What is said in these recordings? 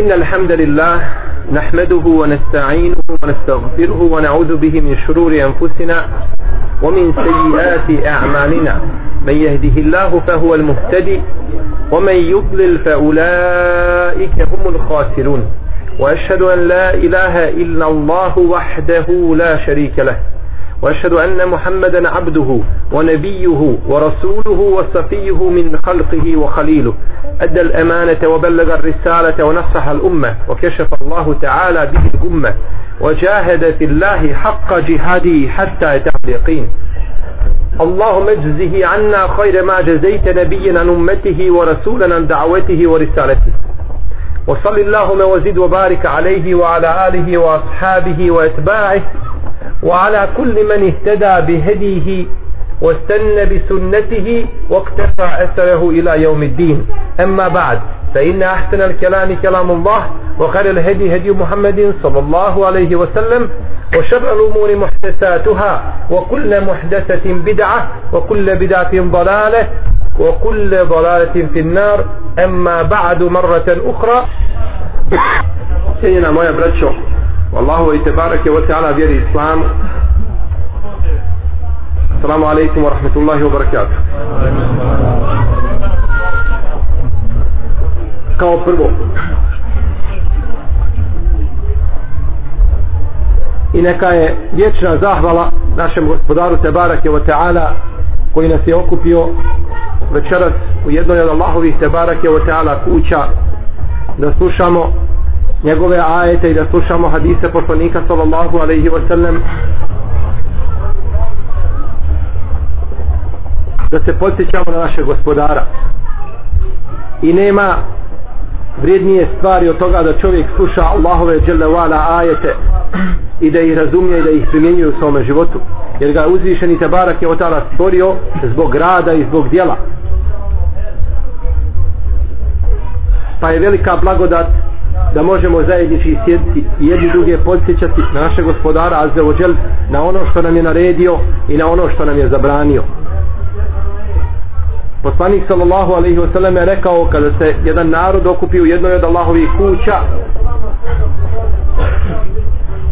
إن الحمد لله نحمده ونستعينه ونستغفره ونعوذ به من شرور أنفسنا ومن سيئات أعمالنا. من يهده الله فهو المهتدي ومن يضلل فأولئك هم الخاسرون. وأشهد أن لا إله إلا الله وحده لا شريك له. وأشهد أن محمدا عبده ونبيه ورسوله وصفيه من خلقه وخليله. أدى الأمانة وبلغ الرسالة ونصح الأمة وكشف الله تعالى به الأمة وجاهد في الله حق جهاده حتى يتعب اليقين. اللهم اجزه عنا خير ما جزيت نبيا عن أمته ورسولا عن دعوته ورسالته. وصل اللهم وزد وبارك عليه وعلى آله وأصحابه وأتباعه وعلى كل من اهتدى بهديه واستنى بسنته واقتفى أثره إلى يوم الدين. أما بعد فإن أحسن الكلام كلام الله وخير الهدي هدي محمد صلى الله عليه وسلم وشر الأمور محدثاتها وكل محدثة بدعة وكل بدعة ضلالة وكل ضلالة في النار. أما بعد مرة أخرى. Wallahu i tebarak je vod ta'ala vjeri islam. Assalamu alaikum wa rahmatullahi wa barakatuh. Kao prvo. I neka je vječna zahvala našem gospodaru Tebarak je Ta'ala koji nas je okupio večeras u jednoj od Allahovih Tebarak je Ta'ala kuća da slušamo njegove ajete i da slušamo hadise poslanika sallallahu alaihi wa sallam. Da se podsjećamo na našeg gospodara. I nema vrijednije stvari od toga da čovjek sluša Allahove dželevala ajete i da ih razumije i da ih primjenjuje u svome životu. Jer ga uzvišeni Tabarak je otala stvorio zbog rada i zbog djela. Pa je velika blagodat da možemo zajednički sjediti i jedni druge podsjećati na naše gospodara Azzeođel na ono što nam je naredio i na ono što nam je zabranio. Poslanik sallallahu alaihi wasallam je rekao kada se jedan narod okupi u jednoj od Allahovih kuća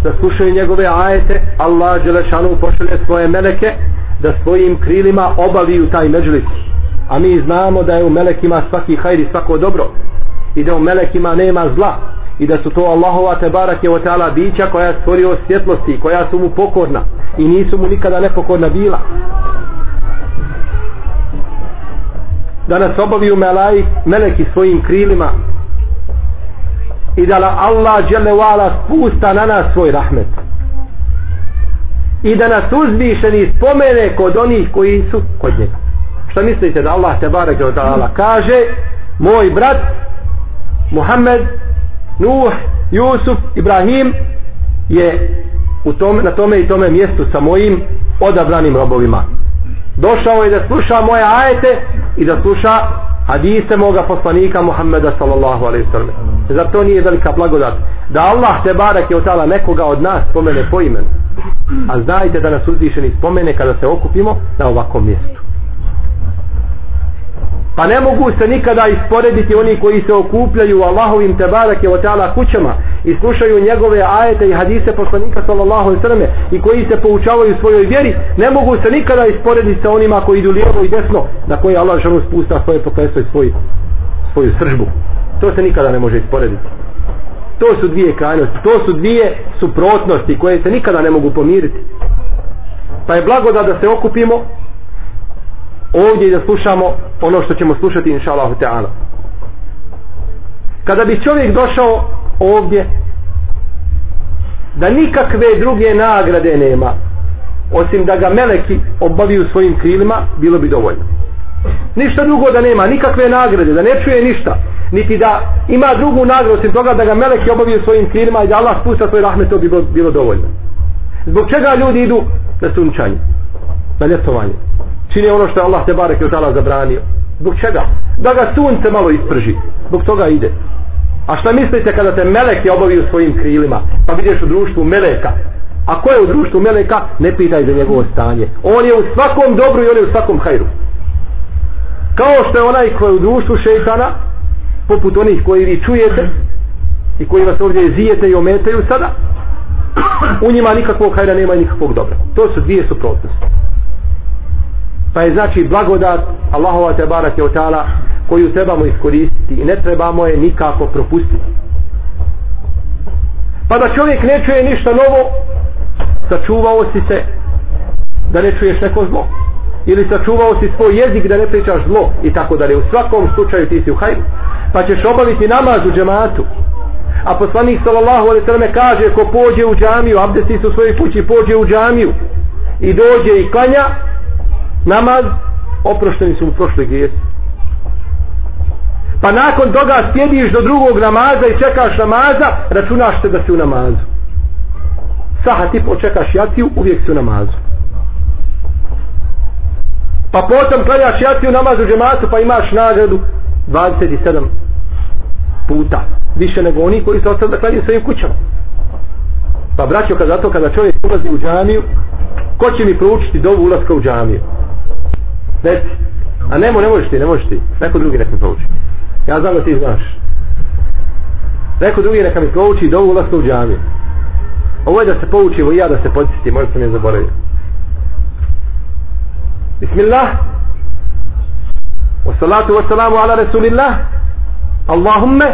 da slušaju njegove ajete Allah Đelešanu pošalje svoje meleke da svojim krilima obaviju taj međlis. A mi znamo da je u melekima svaki hajr i svako dobro i da u melekima nema zla i da su to Allahova tebarak je otala bića koja je stvorio svjetlosti koja su mu pokorna i nisu mu nikada nepokorna bila. Da nas obaviju melaj, meleki svojim krilima i da la Allah dželevala spusta na nas svoj rahmet. I da nas uzvišeni spomene kod onih koji su kod njega. Šta mislite da Allah te barek ta'ala kaže? Moj brat Muhammed Nuh, Jusuf, Ibrahim je u tome, na tome i tome mjestu sa mojim odabranim robovima. Došao je da sluša moje ajete i da sluša hadise moga poslanika Muhammeda sallallahu alaihi sallam. Zar to nije velika blagodat. Da Allah te barak je otala nekoga od nas spomene po imenu. A znajte da nas uzvišeni spomene kada se okupimo na ovakvom mjestu pa ne mogu se nikada isporediti oni koji se okupljaju u Allahovim tebarake o ta'ala kućama i slušaju njegove ajete i hadise poslanika sallallahu alaihi sallam i koji se poučavaju svojoj vjeri ne mogu se nikada isporediti sa onima koji idu lijevo i desno na koje Allah žanu spusta svoje pokleso i svoj, svoju sržbu. To se nikada ne može isporediti. To su dvije krajnosti to su dvije suprotnosti koje se nikada ne mogu pomiriti. Pa je blagoda da se okupimo ovdje da slušamo ono što ćemo slušati inša Allahu Teala. Kada bi čovjek došao ovdje da nikakve druge nagrade nema osim da ga meleki obaviju svojim krilima bilo bi dovoljno. Ništa drugo da nema nikakve nagrade da ne čuje ništa. Niti da ima drugu nagradu osim toga da ga meleki obaviju svojim krilima i da Allah spusta svoj rahmet to bi bilo, bilo dovoljno. Zbog čega ljudi idu na sunčanje? Na ljetovanje čine ono što je Allah te barek je tala zabranio. Zbog čega? da ga sunce malo isprži zbog toga ide. A šta mislite kada te melek je obavio svojim krilima? Pa vidiš u društvu meleka. A ko je u društvu meleka? Ne pitaj za njegovo stanje. On je u svakom dobru i on je u svakom hajru. Kao što je onaj ko je u društvu šeitana poput onih koji vi čujete i koji vas ovdje zijete i ometaju sada u njima nikakvog hajra nema i nikakvog dobra. To su dvije suprotnosti pa je znači blagodat Allahova te barake je otala koju trebamo iskoristiti i ne trebamo je nikako propustiti. Pa da čovjek ne čuje ništa novo sačuvao si se da ne čuješ neko zlo. Ili sačuvao si svoj jezik da ne pričaš zlo i tako dalje. U svakom slučaju ti si u hajru. Pa ćeš obaviti namaz u džematu. A poslanik sallallahu alaihi sallam kaže ko pođe u džamiju abdesti su u svojoj kući pođe u džamiju i dođe i klanja namaz oprošteni su mu prošli grijesi pa nakon toga sjediš do drugog namaza i čekaš namaza računaš se da si u namazu. Saha ti počekaš jaciju uvijek si u namazu. Pa potom klanjaš jaciju u džematu pa imaš nagradu 27 puta više nego oni koji su ostali da klanjaju svojim kućama. Pa braćo kada, zato kada čovjek ulazi u džamiju ko će mi proučiti dovu ulaska u džamiju? Reci a nemo ne možeš ti ne možeš ti. Neko drugi neka mi prouči ja znam da ti znaš. Neko drugi neka mi prouči do ulaska u džamiju. Ovo je da se poučimo i ja da se podsjeti možda sam je zaboravio. Bismillah. Wassalatu wassalamu ala rasulillah. Allahumma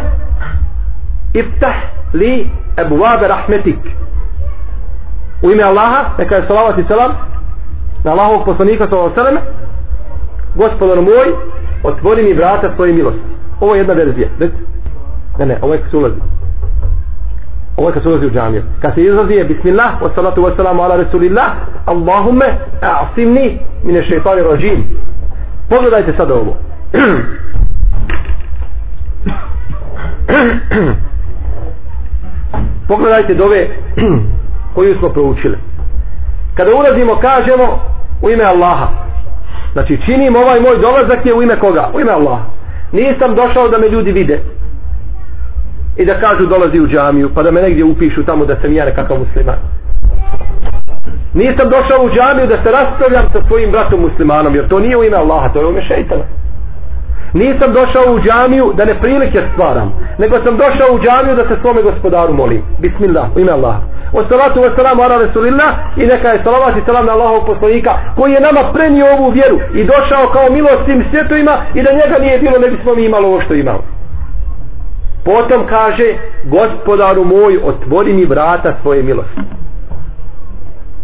iftah li ebuvabe rahmetik u ime Allaha neka je salavat i salam na Allahovog poslanika sallallahu sallam gospodar moj otvori mi vrata svoje milosti. Ovo je jedna verzija ne ne ovo je kad se ulazi. Ovo je kad se ulazi u džamiju. Kad se izlazi je bismillah wa salatu wa salamu ala rasulillah Allahumme a'simni mine šeitani rođim pogledajte sad ovo. Pogledajte dove koju smo proučili. Kada ulazimo kažemo u ime Allaha znači činim ovaj moj dolazak je u ime koga? u ime Allaha. Nisam došao da me ljudi vide i da kažu dolazi u džamiju pa da me negdje upišu tamo da sam ja nekakav musliman. Nisam došao u džamiju da se raspravljam sa svojim bratom muslimanom jer to nije u ime Allaha to je u ime šeitana. Nisam došao u džamiju da ne prilike stvaram nego sam došao u džamiju da se svome gospodaru molim. Bismillah u ime Allaha o salatu wa salamu ala rasulillah i neka je salavat i salam na Allahov poslanika koji je nama prenio ovu vjeru i došao kao milost tim svjetovima i da njega nije bilo ne bismo mi imali ovo što imamo. Potom kaže gospodaru moj otvori mi vrata svoje milosti.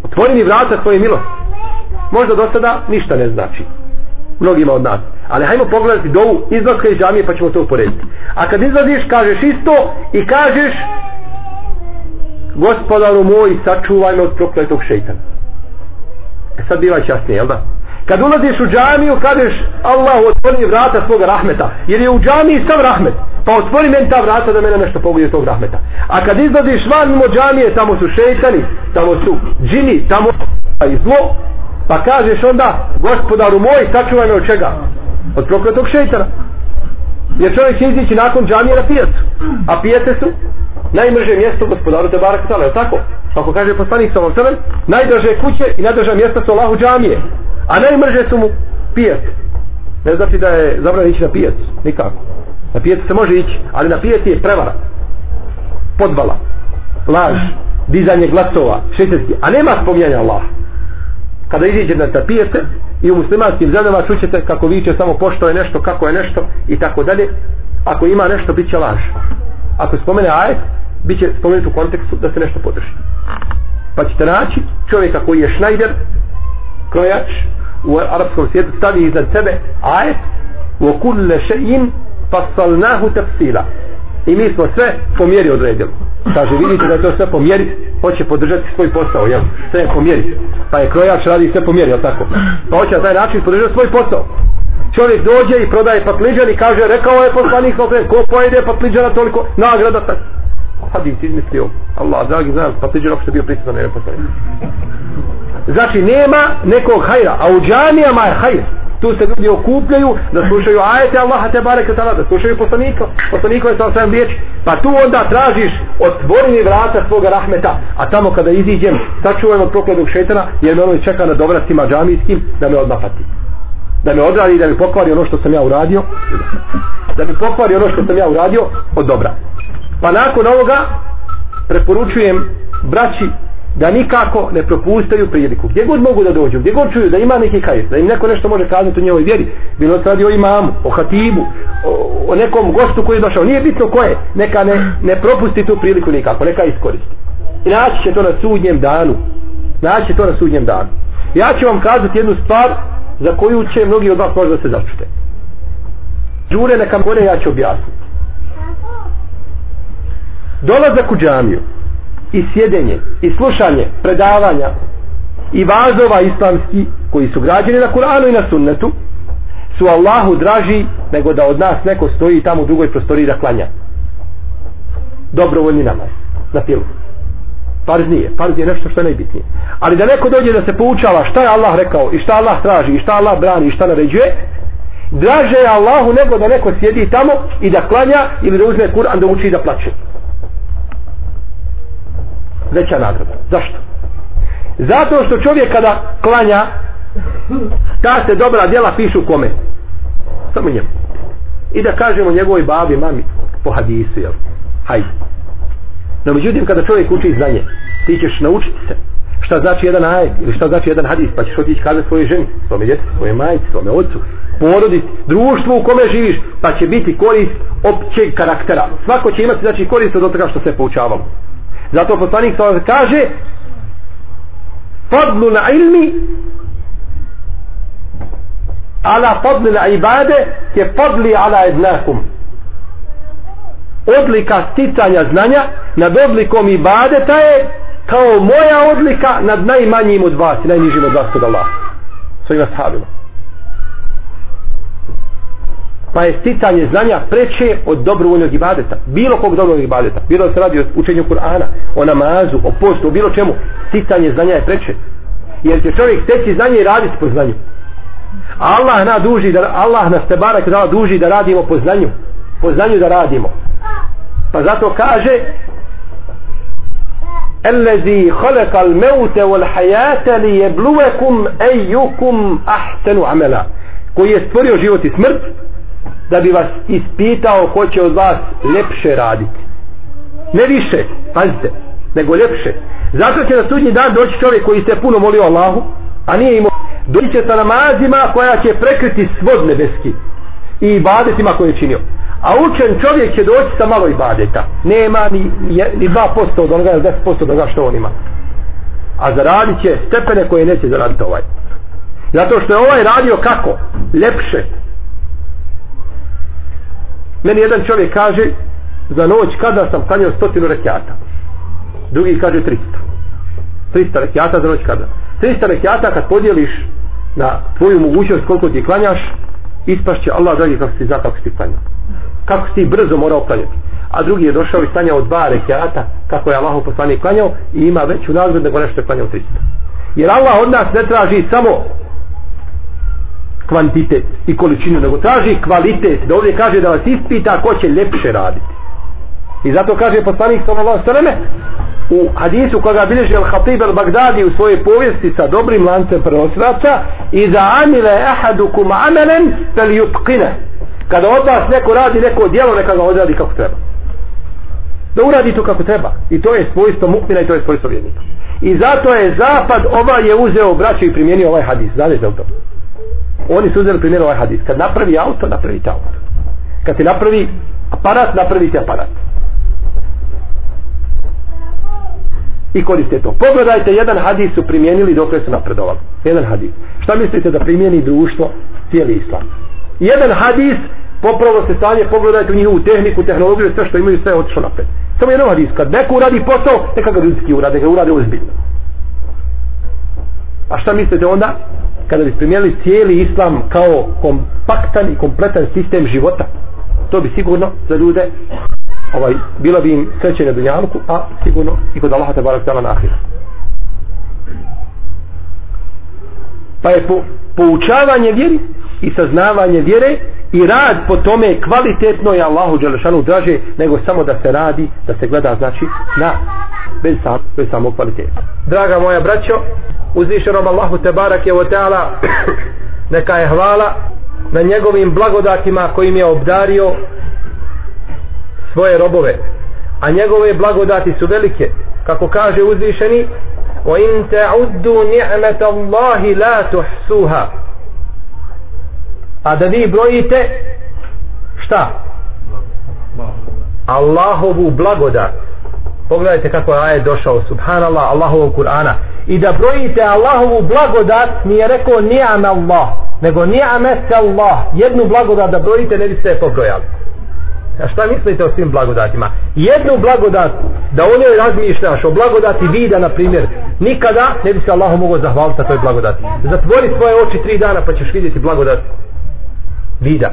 Otvori mi vrata svoje milosti. Možda do sada ništa ne znači mnogima od nas ali hajmo pogledati dovu izlaska iz džamije pa ćemo to uporediti. A kad izlaziš kažeš isto i kažeš gospodaru moj sačuvaj me od prokletog šeitana. E sad biva časnije jel da? Kad ulaziš u džamiju kažeš Allah otvori vrata svoga rahmeta jer je u džamiji sam rahmet. Pa otvori meni ta vrata da mene nešto pogodi tog rahmeta. A kad izlaziš van mimo džamije tamo su šeitani tamo su džini tamo i zlo. Pa kažeš onda gospodaru moj sačuvaj me od čega? Od prokletog šeitana. Jer čovjek će izići nakon džamije na pijacu. A pijace su? Najmrže mjesto gospodaru te barak tala, je tako? Kako kaže poslanik sa ovom najdraže kuće i najdraža mjesta su Allahu džamije a najmrže su mu pijace ne znači da je zabranjeno ići na pijac nikako. Na pijac se može ići ali na pijac je prevara podvala laž dizanje glasova šećetski a nema spominjanja Allaha. Kada iziđe na pijace i u muslimanskim zemljama čućete kako viće samo pošto je nešto, kako je nešto i tako dalje ako ima nešto bit će laž ako spomene ajet bit će spomenut u kontekstu da se nešto podrži. Pa ćete naći čovjeka koji je šnajder krojač u arapskom svijetu stavi iznad sebe ajet u kulle še'in fasalnahu tafsila. I mi smo sve po mjeri odredili. Kaže vidite da je to sve po mjeri hoće podržati svoj posao jel? sve je po mjeri. Pa je krojač radi sve po mjeri jel tako? Pa hoće na taj način podržati svoj posao čovjek dođe i prodaje patliđan i kaže rekao je poslanik ko pojede patliđana toliko nagrada tak hadis izmislio. Allah dragi znam patliđan opšte bio prisutan ne poslanik znači nema nekog hajra a u džamijama je hajr. Tu se ljudi okupljaju da slušaju ajete Allaha te bareke tala da slušaju poslanika poslanika je sa osam riječi. pa tu onda tražiš otvoreni vrata svoga rahmeta a tamo kada iziđem sačuvam od prokladnog šetana jer me ono čeka na dovratima džamijskim da me odmah pati da me odradi da mi pokvari ono što sam ja uradio da mi pokvari ono što sam ja uradio od dobra pa nakon ovoga preporučujem braći da nikako ne propustaju priliku. Gdje god mogu da dođu, gdje god čuju da ima neki kajet, da im neko nešto može kazati u njegovoj vjeri, bilo se radi o imamu, o hatibu, o, o nekom gostu koji je došao, nije bitno ko je, neka ne, ne propusti tu priliku nikako, neka iskoristi. I naći će to na sudnjem danu. Naći će to na sudnjem danu. Ja ću vam kazati jednu stvar za koju će mnogi od vas možda se začute. Džure neka gore ja ću objasniti. Dolazak u džamiju i sjedenje i slušanje predavanja i vazova islamski koji su građeni na Kur'anu i na sunnetu su Allahu draži nego da od nas neko stoji tamo u drugoj prostoriji da klanja dobrovoljni namaz na pilu farz nije, farz je nešto što je najbitnije ali da neko dođe da se poučava šta je Allah rekao i šta Allah traži i šta Allah brani i šta naređuje draže je Allahu nego da neko sjedi tamo i da klanja ili da uzme Kur'an da uči i da plaće veća nagrada. Zašto? Zato što čovjek kada klanja ta se dobra djela pišu kome? Samo njemu. I da kažemo njegovoj babi, mami, po hadisu, jel? Hajde. No međutim, kada čovjek uči znanje, ti ćeš naučiti se šta znači jedan ajet ili šta znači jedan hadis, pa ćeš otići kazati svojoj ženi, svome djeci, svoje majici, svome ocu, porodici, društvu u kome živiš, pa će biti korist općeg karaktera. Svako će imati znači korist od toga što se poučavamo. Zato poslanik sa kaže fadlu na ilmi ala fadli na ibade je fadli ala ednakum odlika sticanja znanja nad odlikom ibadeta je kao moja odlika nad najmanjim od vas i najnižim od vas kod Allah svojim ashabima. Pa je sticanje znanja preče od dobrovoljnog ibadeta bilo kog dobrovoljnog ibadeta. Bilo da se radi o učenju Kur'ana o namazu, o postu, o bilo čemu. Sticanje znanja je preče. Jer će čovjek steći znanje i raditi po znanju. Allah nas duži da Allah nas te barak da duži da radimo po znanju po znanju da radimo pa zato kaže الذي خلق الموت والحياة ليبلوكم أيكم أحسن عملا koji je stvorio život i smrt da bi vas ispitao ko će od vas lepše raditi ne više, pazite nego lepše zato će na sudnji dan doći čovjek koji se puno molio Allahu a nije imao doći će sa namazima koja će prekriti svod nebeski i ibadetima koje je činio. A učen čovjek će doći sa malo ibadeta. Nema ni, ni 2% od onoga 10% od onoga što on ima. A zaradit će stepene koje neće zaraditi ovaj. Zato što je ovaj radio kako? lepše. Meni jedan čovjek kaže za noć kada sam klanjao stotinu rekiata. Drugi kaže 300 300 rekiata za noć kada. 300 rekiata kad podijeliš na tvoju mogućnost koliko ti klanjaš ispašće Allah dragi kako si za kako si klanjao. Kako si brzo morao klanjati. A drugi je došao i klanjao dva rekiata kako je Allah poslanik klanjao i ima veću nagradu nego nešto je klanjao 300 jer Allah od nas ne traži samo kvantitet i količinu, nego traži kvalitet, da ovdje kaže da vas ispita ko će ljepše raditi. I zato kaže poslanik sallallahu sallam u hadisu koga bilježi al-Hatib al-Bagdadi u svojoj povijesti sa dobrim lancem prenosilaca i za amile ahadukum amelen fel yutqine kada od vas neko radi neko djelo neka ga odradi kako treba. Da uradi to kako treba. I to je svojstvo mukmina i to je svojstvo vjernika. I zato je zapad ova je uzeo braću i primijenio ovaj hadis. Znate za to oni su uzeli primjer ovaj hadis. Kad napravi auto, napravi auto. Kad ti napravi aparat, napravi ti aparat. I koriste to pogledajte, jedan hadis su primijenili dok su napredovali jedan hadis šta mislite da primijeni društvo cijeli islam jedan hadis popravo se stanje, pogledajte u njihovu tehniku, tehnologiju, sve što imaju, sve je otišlo napred. Samo jedan hadis, kad neko uradi posao, neka ga ljudski urade, ga urade ozbiljno. A šta mislite onda? kada bi primijenili cijeli islam kao kompaktan i kompletan sistem života to bi sigurno za ljude ovaj, bila bi im sreće na dunjalku a sigurno i kod Allaha tabarak tala na ahiru pa je po, poučavanje vjeri i saznavanje vjere i rad po tome kvalitetno je Allahu Đelešanu draže nego samo da se radi da se gleda znači na bez, sam, bez samog kvaliteta. Draga moja braćo uzvišenom Allahu Tebarak je ta'ala neka je hvala na njegovim blagodatima kojim je obdario svoje robove a njegove blagodati su velike kako kaže uzvišeni وَإِن تَعُدُّوا نِعْمَةَ اللَّهِ لَا تُحْسُوهَا a da vi brojite šta Allahovu blagodat pogledajte kako je ajet došao subhanallah Allahovog Kur'ana i da brojite Allahovu blagodat nije rekao ni'am Allah nego ni'amet Allah jednu blagodat da brojite ne biste je pobrojali a šta mislite o svim blagodatima? Jednu blagodat da o njoj razmišljaš o blagodati vida na primjer nikada ne bi se Allahu mogao zahvaliti na toj blagodati. Zatvori svoje oči tri dana pa ćeš vidjeti blagodat vida.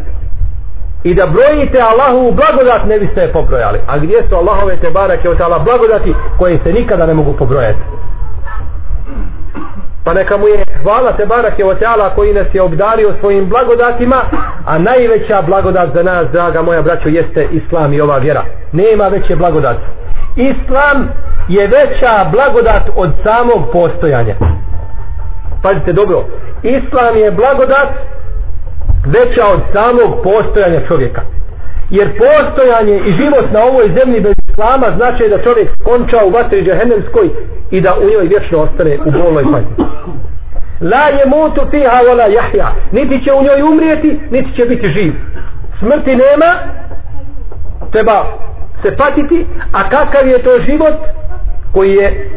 I da brojite Allahovu blagodat ne biste je pobrojali. A gdje su Allahove te barake od Allah blagodati koje se nikada ne mogu pobrojati? Pa neka mu je hvala te barake o teala koji nas je obdario svojim blagodatima a najveća blagodat za nas draga moja braćo jeste Islam i ova vjera. Nema veće blagodat Islam je veća blagodat od samog postojanja. Pazite dobro Islam je blagodat veća od samog postojanja čovjeka. Jer postojanje i život na ovoj zemlji bez islama znači da čovjek konča u vatri džahennemskoj i da u njoj vječno ostane u bolnoj patnji. La je mutu fiha wala jahja. Niti će u njoj umrijeti, niti će biti živ. Smrti nema, treba se patiti, a kakav je to život koji je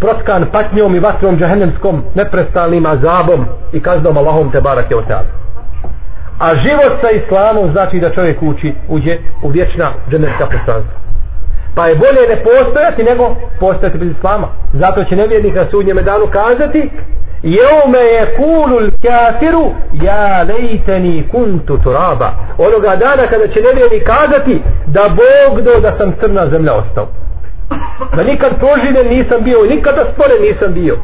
protkan patnjom i vatrom džahennemskom neprestalnim azabom i kaznom Allahom te barake o tebi a život sa islamom znači da čovjek uči uđe u vječna dženevska prostranstva pa je bolje ne postojati nego postojati bez islama. Zato će nevjernik na sudnjem danu kazati jeume je kulul kafiru ja lejteni kuntu turaba. Onoga dana kada će nevjernik kazati da Bog do da sam crna zemlja ostao. Da nikad proživljen nisam bio nikada stvoren nisam bio.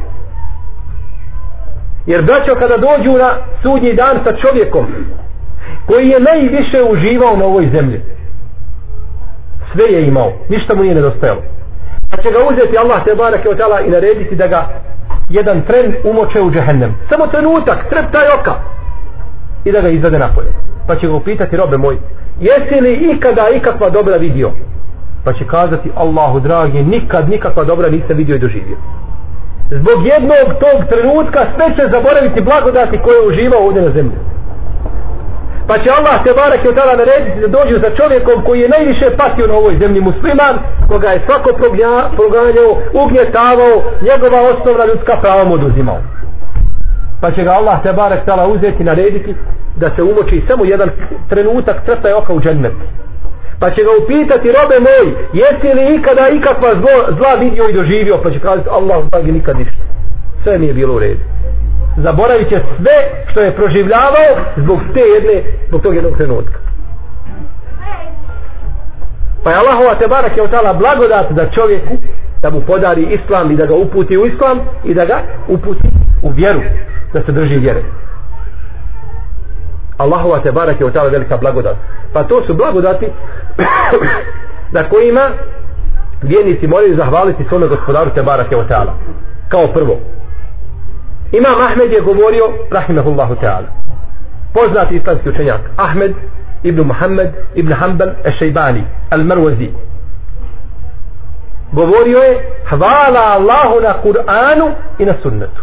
Jer braćo kada dođu na sudnji dan sa čovjekom koji je najviše uživao na ovoj zemlji sve je imao ništa mu nije nedostajalo. Pa će ga uzeti Allah te barake od i narediti da ga jedan tren umoče u džehennem. Samo trenutak, trep taj oka i da ga izvede napolje. Pa će ga upitati robe moj jesi li ikada ikakva dobra vidio? Pa će kazati Allahu dragi nikad nikakva dobra nisam vidio i doživio. Zbog jednog tog trenutka sve će zaboraviti blagodati koje je uživao ovdje na zemlji pa će Allah te barak je tada narediti da dođu za čovjekom koji je najviše patio na ovoj zemlji musliman koga je svako proganjao ugnjetavao njegova osnovna ljudska prava mu oduzimao. Pa će ga Allah te barak tada uzeti narediti da se umoči samo jedan trenutak crtaj oka u džennet. Pa će ga upitati robe moj jesi li ikada ikakva zlo, zla vidio i doživio? Pa će kazati Allah nikad ništa sve nije je bilo u redu zaboravit će sve što je proživljavao zbog te jedne, zbog tog jednog trenutka. Pa je Allahova te barak je otala blagodat da čovjeku da mu podari islam i da ga uputi u islam i da ga uputi u vjeru da se drži vjere. Allahova te barak je otala velika blagodat. Pa to su blagodati na kojima vjernici moraju zahvaliti svome gospodaru te barak je otala. Kao prvo, Imam Ahmed je govorio, rahimahullahu ta'ala, poznati islamski učenjak, Ahmed ibn Muhammed ibn Hanbal al-Shaybani, al-Marwazi. Govorio je, hvala Allahu na Kur'anu i na sunnetu.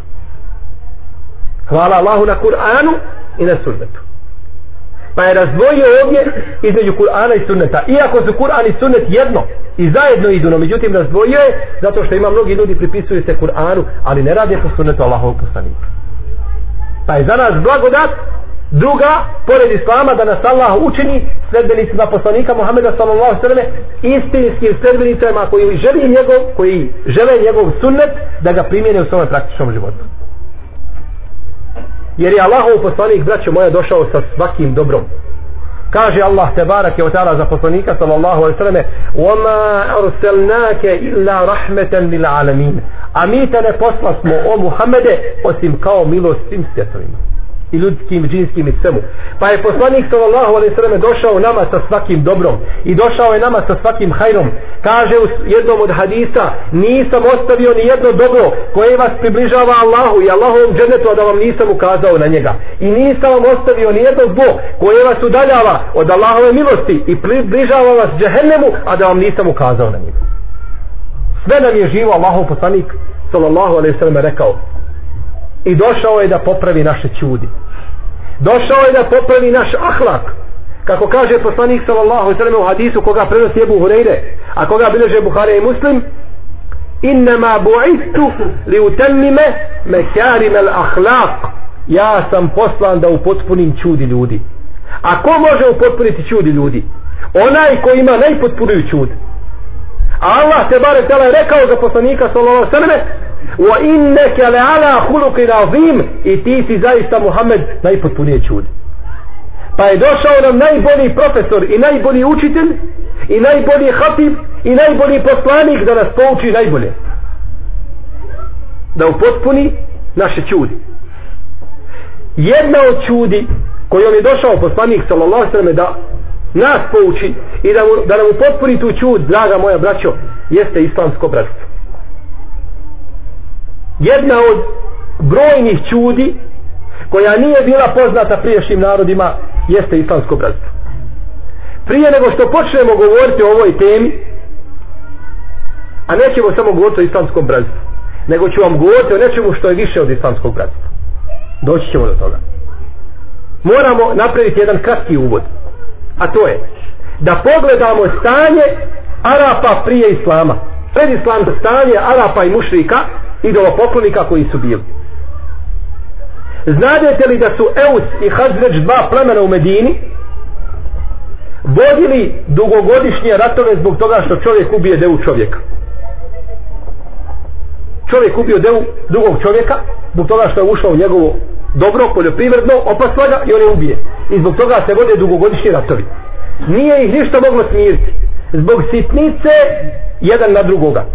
Hvala Allahu na Kur'anu i na sunnetu. Pa je razdvojio ovdje između Kur'ana i sunneta. Iako su Kur'an i sunnet jedno i zajedno idu, no međutim razdvojio je zato što ima mnogi ljudi pripisuju se Kur'anu, ali ne radi po sunnetu Allahovog poslanika. Pa je za nas blagodat druga, pored Islama, da nas Allah učini sledbenicima poslanika Muhammeda sallallahu sallam istinskim sledbenicima koji želi njegov, koji žele njegov sunnet da ga primjene u svome praktičnom životu jer je Allahov poslanik braćo moja došao sa svakim dobrom kaže Allah te barak je otala za poslanika sallallahu alaihi sallam وَمَا أَرْسَلْنَاكَ إِلَّا رَحْمَةً لِلْعَالَمِينَ a mi te ne poslasmo o Muhammede osim kao milost svim svjetovima i ljudskim, džinskim i svemu. Pa je poslanik sallallahu alejhi ve selleme došao nama sa svakim dobrom i došao je nama sa svakim hajrom. Kaže u jednom od hadisa, nisam ostavio ni jedno dobro koje vas približava Allahu i Allahovom dženetu, a da vam nisam ukazao na njega. I nisam vam ostavio ni jedno zlo koje vas udaljava od Allahove milosti i približava vas džehennemu, a da vam nisam ukazao na njega. Sve nam je živo Allahov poslanik sallallahu alejhi ve selleme rekao i došao je da popravi naše čudi. Došao je da popravi naš ahlak. Kako kaže poslanik sallallahu alaihi sallam u hadisu koga prenosi Ebu Hureyre a koga bileže Buhari i Muslim innama bu'istu li utemmime mekarim al ahlak ja sam poslan da upotpunim čudi ljudi. A ko može upotpuniti čudi ljudi? Onaj ko ima najpotpuniju čud. Allah te bare tela je rekao za poslanika sallallahu alaihi sallam wa innaka la ala khuluqin azim. I ti si zaista Muhammed najpotpunije čud pa je došao nam najbolji profesor i najbolji učitelj i najbolji hatib i najbolji poslanik da nas pouči najbolje. Da upotpuni naše čudi. Jedna od čudi kojom je došao poslanik sallallahu sallam da nas pouči i da, mu, da nam upotpuni tu čud draga moja braćo jeste islamsko bratstvo jedna od brojnih čudi koja nije bila poznata priješnjim narodima jeste islamsko bratstvo. Prije nego što počnemo govoriti o ovoj temi, a nećemo samo govoriti o islamskom bratstvu, nego ću vam govoriti o nečemu što je više od islamskog bratstva. Doći ćemo do toga. Moramo napraviti jedan kratki uvod. A to je da pogledamo stanje Arapa prije Islama. Pred Islam stanje Arapa i mušrika idolopoklonika koji su bili. Znadete li da su Eus i Hazreć dva plemena u Medini vodili dugogodišnje ratove zbog toga što čovjek ubije devu čovjeka. Čovjek ubio devu drugog čovjeka zbog toga što je ušao u njegovo dobro, poljoprivredno, opasla ga i on je ubije. I zbog toga se vode dugogodišnji ratovi. Nije ih ništa moglo smiriti. Zbog sitnice jedan na drugoga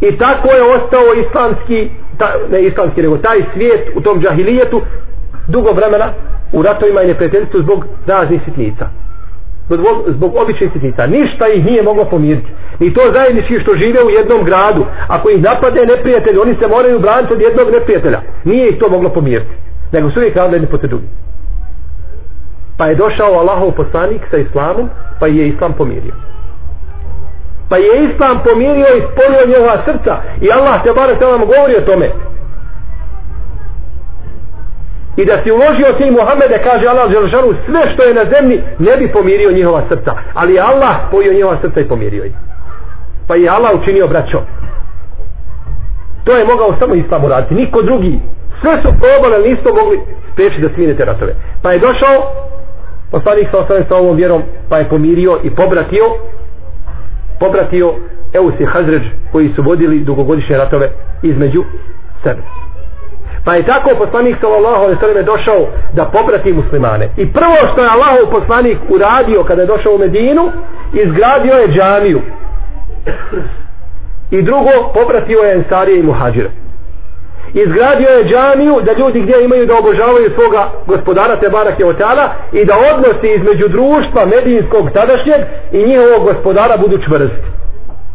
i tako je ostao islamski ta, ne islamski nego taj svijet u tom džahilijetu dugo vremena u ratovima i neprijateljstvu zbog raznih sitnica. Zbog, zbog običnih sitnica. Ništa ih nije moglo pomiriti. Ni to zajednički što žive u jednom gradu. Ako ih napade neprijatelj oni se moraju braniti od jednog neprijatelja. Nije ih to moglo pomiriti. Nego su uvijek radili jedni poslije drugi. Pa je došao Allahov poslanik sa islamom pa je islam pomirio pa je islam pomirio i spolio njegova srca. I Allah te bare se vam govori o tome. I da si uložio ti Muhammede kaže Allah Želžanu sve što je na zemlji ne bi pomirio njihova srca. Ali je Allah spojio njihova srca i pomirio ih. Pa je Allah učinio braćo. To je mogao samo islam uraditi niko drugi. Sve su probali ali nisu mogli spriječiti da smine te ratove. Pa je došao poslanik sa ostane sa ovom vjerom pa je pomirio i pobratio pobratio Eus i Hazređ koji su vodili dugogodišnje ratove između sebe. Pa je tako poslanik sallallahu alejhi ve selleme došao da poprati muslimane. I prvo što je Allahov poslanik uradio kada je došao u Medinu, izgradio je džamiju. I drugo, popratio je Ensarije i Muhadžire. Izgradio je džamiju da ljudi gdje imaju da obožavaju svoga gospodara Tebara Keotala i da odnosi između društva medijinskog tadašnjeg i njihovog gospodara budu čvrsti.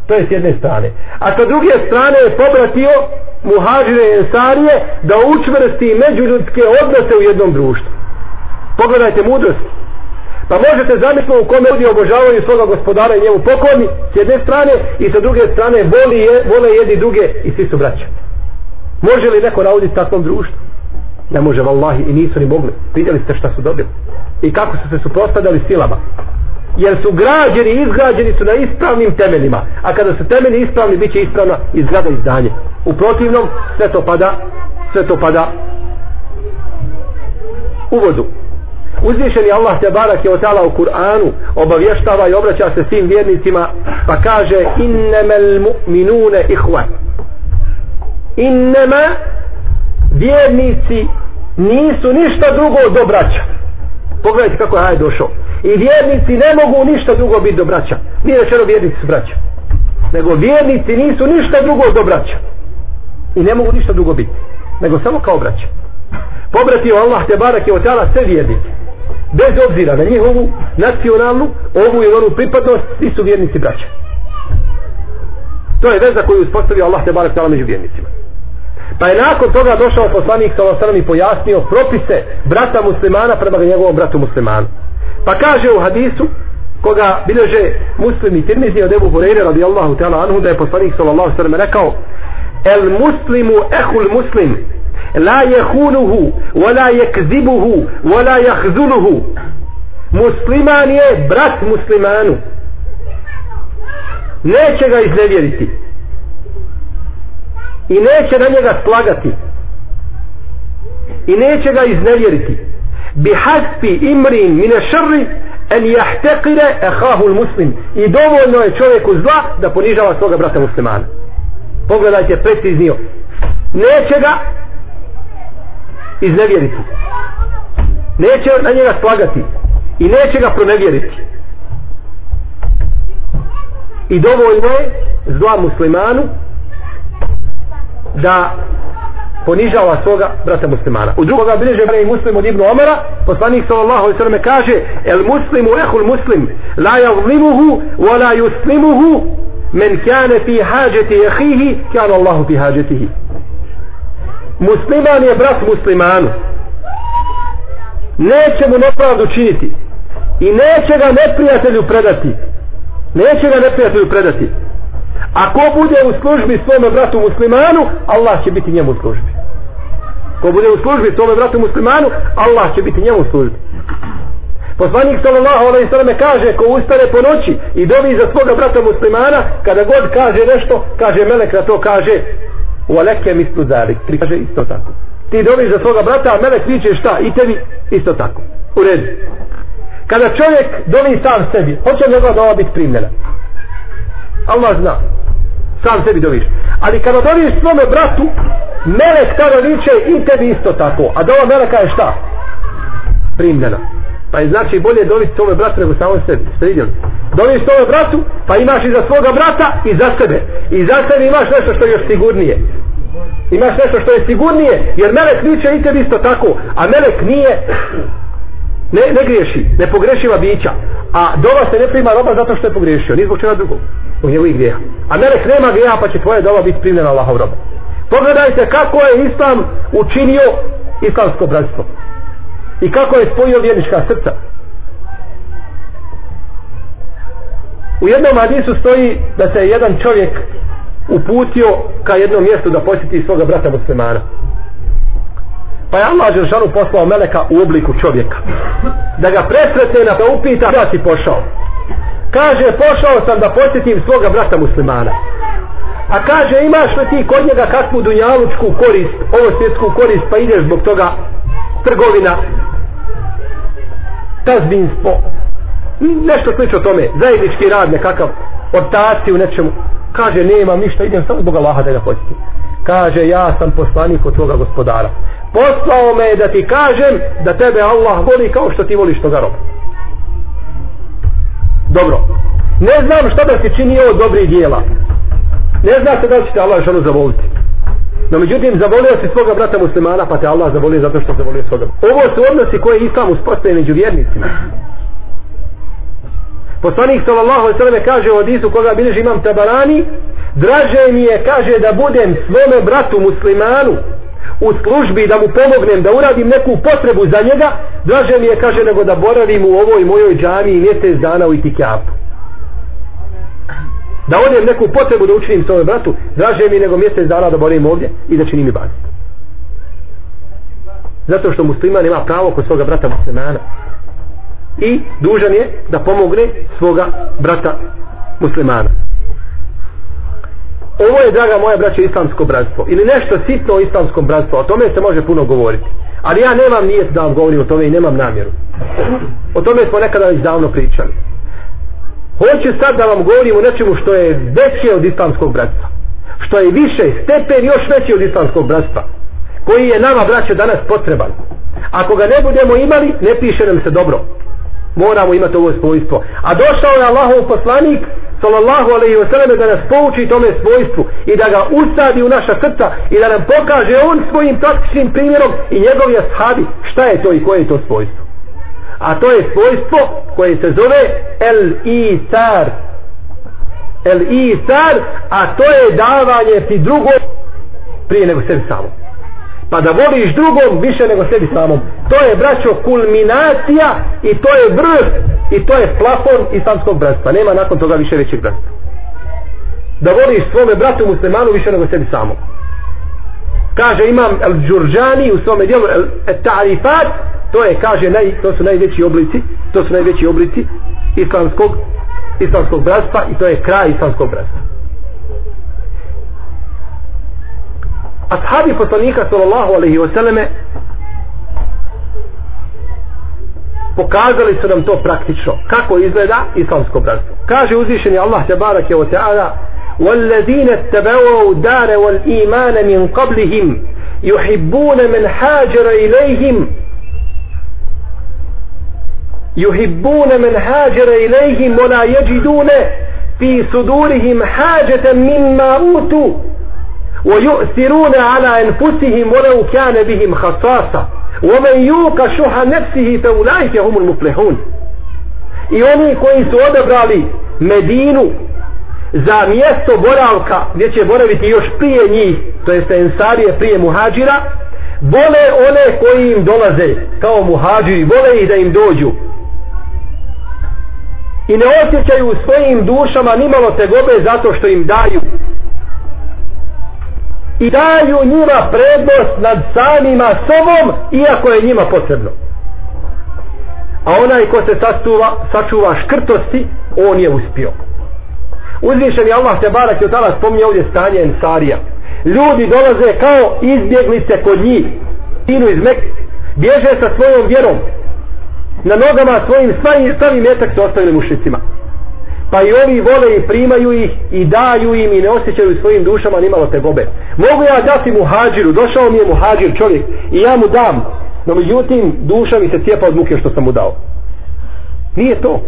To je s jedne strane. A sa druge strane je pobratio muhađire i ensarije da učvrsti međuljudske odnose u jednom društvu. Pogledajte mudrost. Pa možete zamisliti u kome ljudi obožavaju svoga gospodara i njemu pokorni s jedne strane i sa druge strane voli je, vole jedni druge i svi su braća. Može li neko nauditi takvom društvu? Ne može, vallahi, i nisu ni mogli. Vidjeli ste šta su dobili. I kako su se suprostavljali silama. Jer su građeni, izgrađeni su na ispravnim temeljima. A kada su temelji ispravni, bit će ispravna izgrada i zdanje. U protivnom, sve to pada, sve to pada u vodu. Uzvišeni Allah te barak je otala u Kur'anu obavještava i obraća se svim vjernicima pa kaže innemel mu'minune ihvan innema vjernici nisu ništa drugo do braća pogledajte kako je hajde došao. I vjernici ne mogu ništa drugo biti do braća. Nije rečeno vjernici su braća. Nego vjernici nisu ništa drugo do braća i ne mogu ništa drugo biti. Nego samo kao braća. Pobratio Allah te barak je otala sve vjernike. Bez obzira na njihovu nacionalnu, ovu i onu pripadnost, svi su vjernici braća. To je veza koju uspostavio Allah te barak među vjernicima. Pa je nakon toga došao poslanik sa Osanom i pojasnio propise brata muslimana prema njegovom bratu muslimanu. Pa kaže u hadisu, koga bileže muslimi tirmizi od Ebu Hureyre radijallahu ta'ala anhu da je poslanik sallallahu sallam rekao el muslimu ehul muslim la jehunuhu wala jekzibuhu wala jahzunuhu musliman je brat muslimanu. Neće ga iznevjeriti i neće na njega slagati. I neće ga iznevjeriti. Bi hasbi imrin mine šrri en jahtekire ehahul muslim i dovoljno je čovjeku zla da ponižava svoga brata muslimana. Pogledajte preciznio. Neće ga iznevjeriti. Neće na njega slagati. I neće ga pronevjeriti. I dovoljno je zla muslimanu da ponižava svoga brata muslimana. U drugoga bilježe i muslim od Ibnu Omara, poslanik sallallahu alaihi sallam kaže el muslimu ehul muslim la javlimuhu wa la yuslimuhu men kane fi hađeti jehihi kane Allahu fi hađetihi. Musliman je brat muslimanu. Neće mu nepravdu činiti i neće ga neprijatelju predati. Neće ga neprijatelju predati. Ako bude u službi svome bratu muslimanu, Allah će biti njemu u službi. Ko bude u službi svome bratu muslimanu, Allah će biti njemu u službi. Poslanik sallallahu alejhi ve selleme kaže ko ustane po noći i dovi za svoga brata muslimana, kada god kaže nešto, kaže melek da to kaže: "Wa laka mislu zalik." Kaže isto tako. Ti dovi za svoga brata, a melek viče šta? I tebi isto tako. U redu. Kada čovjek dovi sam sebi, hoće li njegova dova biti primljena? Allah zna. Sam sebi doviš. Ali kada doviš svome bratu, melek tada viče i tebi isto tako. A dova meleka je šta? Primljena. Pa je znači bolje dobiti svome bratu nego samo sebi. Ste vidjeli? Doviš svome bratu, pa imaš i za svoga brata i za sebe. I za sebe imaš nešto što je još sigurnije. Imaš nešto što je sigurnije, jer melek viče i tebi isto tako. A melek nije ne, ne griješi, ne pogrešiva bića. A dova se ne prima roba zato što je pogrešio, ni zbog čega drugog. U njegovih grijeha. A melek nema grijeha pa će tvoje dova biti primljena Allahov roba. Pogledajte kako je Islam učinio islamsko bratstvo. I kako je spojio vjernička srca. U jednom hadisu stoji da se jedan čovjek uputio ka jednom mjestu da posjeti svoga brata muslimana. Pa je Allah Žešanu poslao meleka u obliku čovjeka. Da ga presretne na da upita da si pošao. Kaže, pošao sam da posjetim svoga brata muslimana. A kaže, imaš li ti kod njega kakvu dunjalučku korist, ovo svjetsku korist, pa ideš zbog toga trgovina, tazbinstvo, nešto slično tome, zajednički rad nekakav, ortaci u nečemu. Kaže, nema ništa, idem samo zbog Allaha da ga posjetim. Kaže, ja sam poslanik od tvoga gospodara. Poslao me da ti kažem da tebe Allah voli kao što ti voliš toga roba. Dobro. Ne znam šta da si činio od dobrih dijela. Ne zna se da će te Allah ženu zavoliti. No međutim, zavolio si svoga brata muslimana, pa te Allah zavolio zato što zavolio svoga. Ovo su odnosi koje Islam uspostaje među vjernicima. Poslanik sallallahu alejhi ve selleme kaže u hadisu koga bilježi imam Tabarani, draže mi je kaže da budem svome bratu muslimanu u službi da mu pomognem da uradim neku potrebu za njega, draže mi je kaže nego da boravim u ovoj mojoj džami mjesec dana u Itikapu da odem neku potrebu da učinim svome bratu, draže mi nego mjesec dana da borim ovdje i da činim i bazit. Zato što musliman ima pravo kod svoga brata muslimana. I dužan je da pomogne svoga brata muslimana. Ovo je, draga moja braća, islamsko bratstvo. Ili nešto sitno o islamskom bratstvu. O tome se može puno govoriti. Ali ja nemam nijet da vam govorim o tome i nemam namjeru. O tome smo nekada već davno pričali. Hoću sad da vam govorim o nečemu što je veće od islamskog bratstva. Što je više, stepen još veći od islamskog bratstva. Koji je nama, braće, danas potreban. Ako ga ne budemo imali, ne piše nam se dobro moramo imati ovo svojstvo. A došao je Allahov poslanik sallallahu alaihi wa sallam da nas pouči tome svojstvu i da ga usadi u naša srca i da nam pokaže on svojim praktičnim primjerom i njegovi ashabi. Šta je to i koje je to svojstvo? A to je svojstvo koje se zove el isar el isar a to je davanje ti drugom prije nego sebi samom pa da voliš drugom više nego sebi samom. To je braćo kulminacija i to je vrh i to je plafon islamskog bratstva. Nema nakon toga više većeg bratstva. Da voliš svome bratu muslimanu više nego sebi samom. Kaže imam El Đurđani u svome dijelu El Ta'rifat to je kaže naj, to su najveći oblici to su najveći oblici islamskog islamskog bratstva i to je kraj islamskog bratstva. ashabi poslanika sallallahu alaihi wa sallame pokazali su nam to praktično kako izgleda islamsko bratstvo kaže uzvišeni Allah te barake wa ta'ala والذين اتبعوا دار والإيمان من قبلهم يحبون من هاجر إليهم يحبون من هاجر إليهم ولا يجدون في صدورهم حاجة مما أوتوا ويؤثرون على أنفسهم ولو كان بهم خصاصة ومن يوق شح نفسه فأولئك هم المفلحون i oni koji su odabrali Medinu za mjesto boravka gdje će boraviti još prije njih to jeste ensarije prije muhađira vole one koji im dolaze kao muhađiri vole ih da im dođu i ne osjećaju u svojim dušama nimalo tegobe zato što im daju i daju njima prednost nad samima sobom iako je njima potrebno. A onaj ko se sastuva, sačuva škrtosti on je uspio. Uzvišen je Allah te barak je tada spominje ovdje stanje Ensarija. Ljudi dolaze kao izbjeglice kod njih. Inu iz Mek bježe sa svojom vjerom. Na nogama svojim stavi metak su ostavili mušicima pa i ovi vole i primaju ih i daju im i ne osjećaju svojim dušama nimalo te gobe mogu ja dati mu hađiru došao mi je mu hađir čovjek i ja mu dam. No međutim duša mi se cijepa od muke što sam mu dao. Nije to.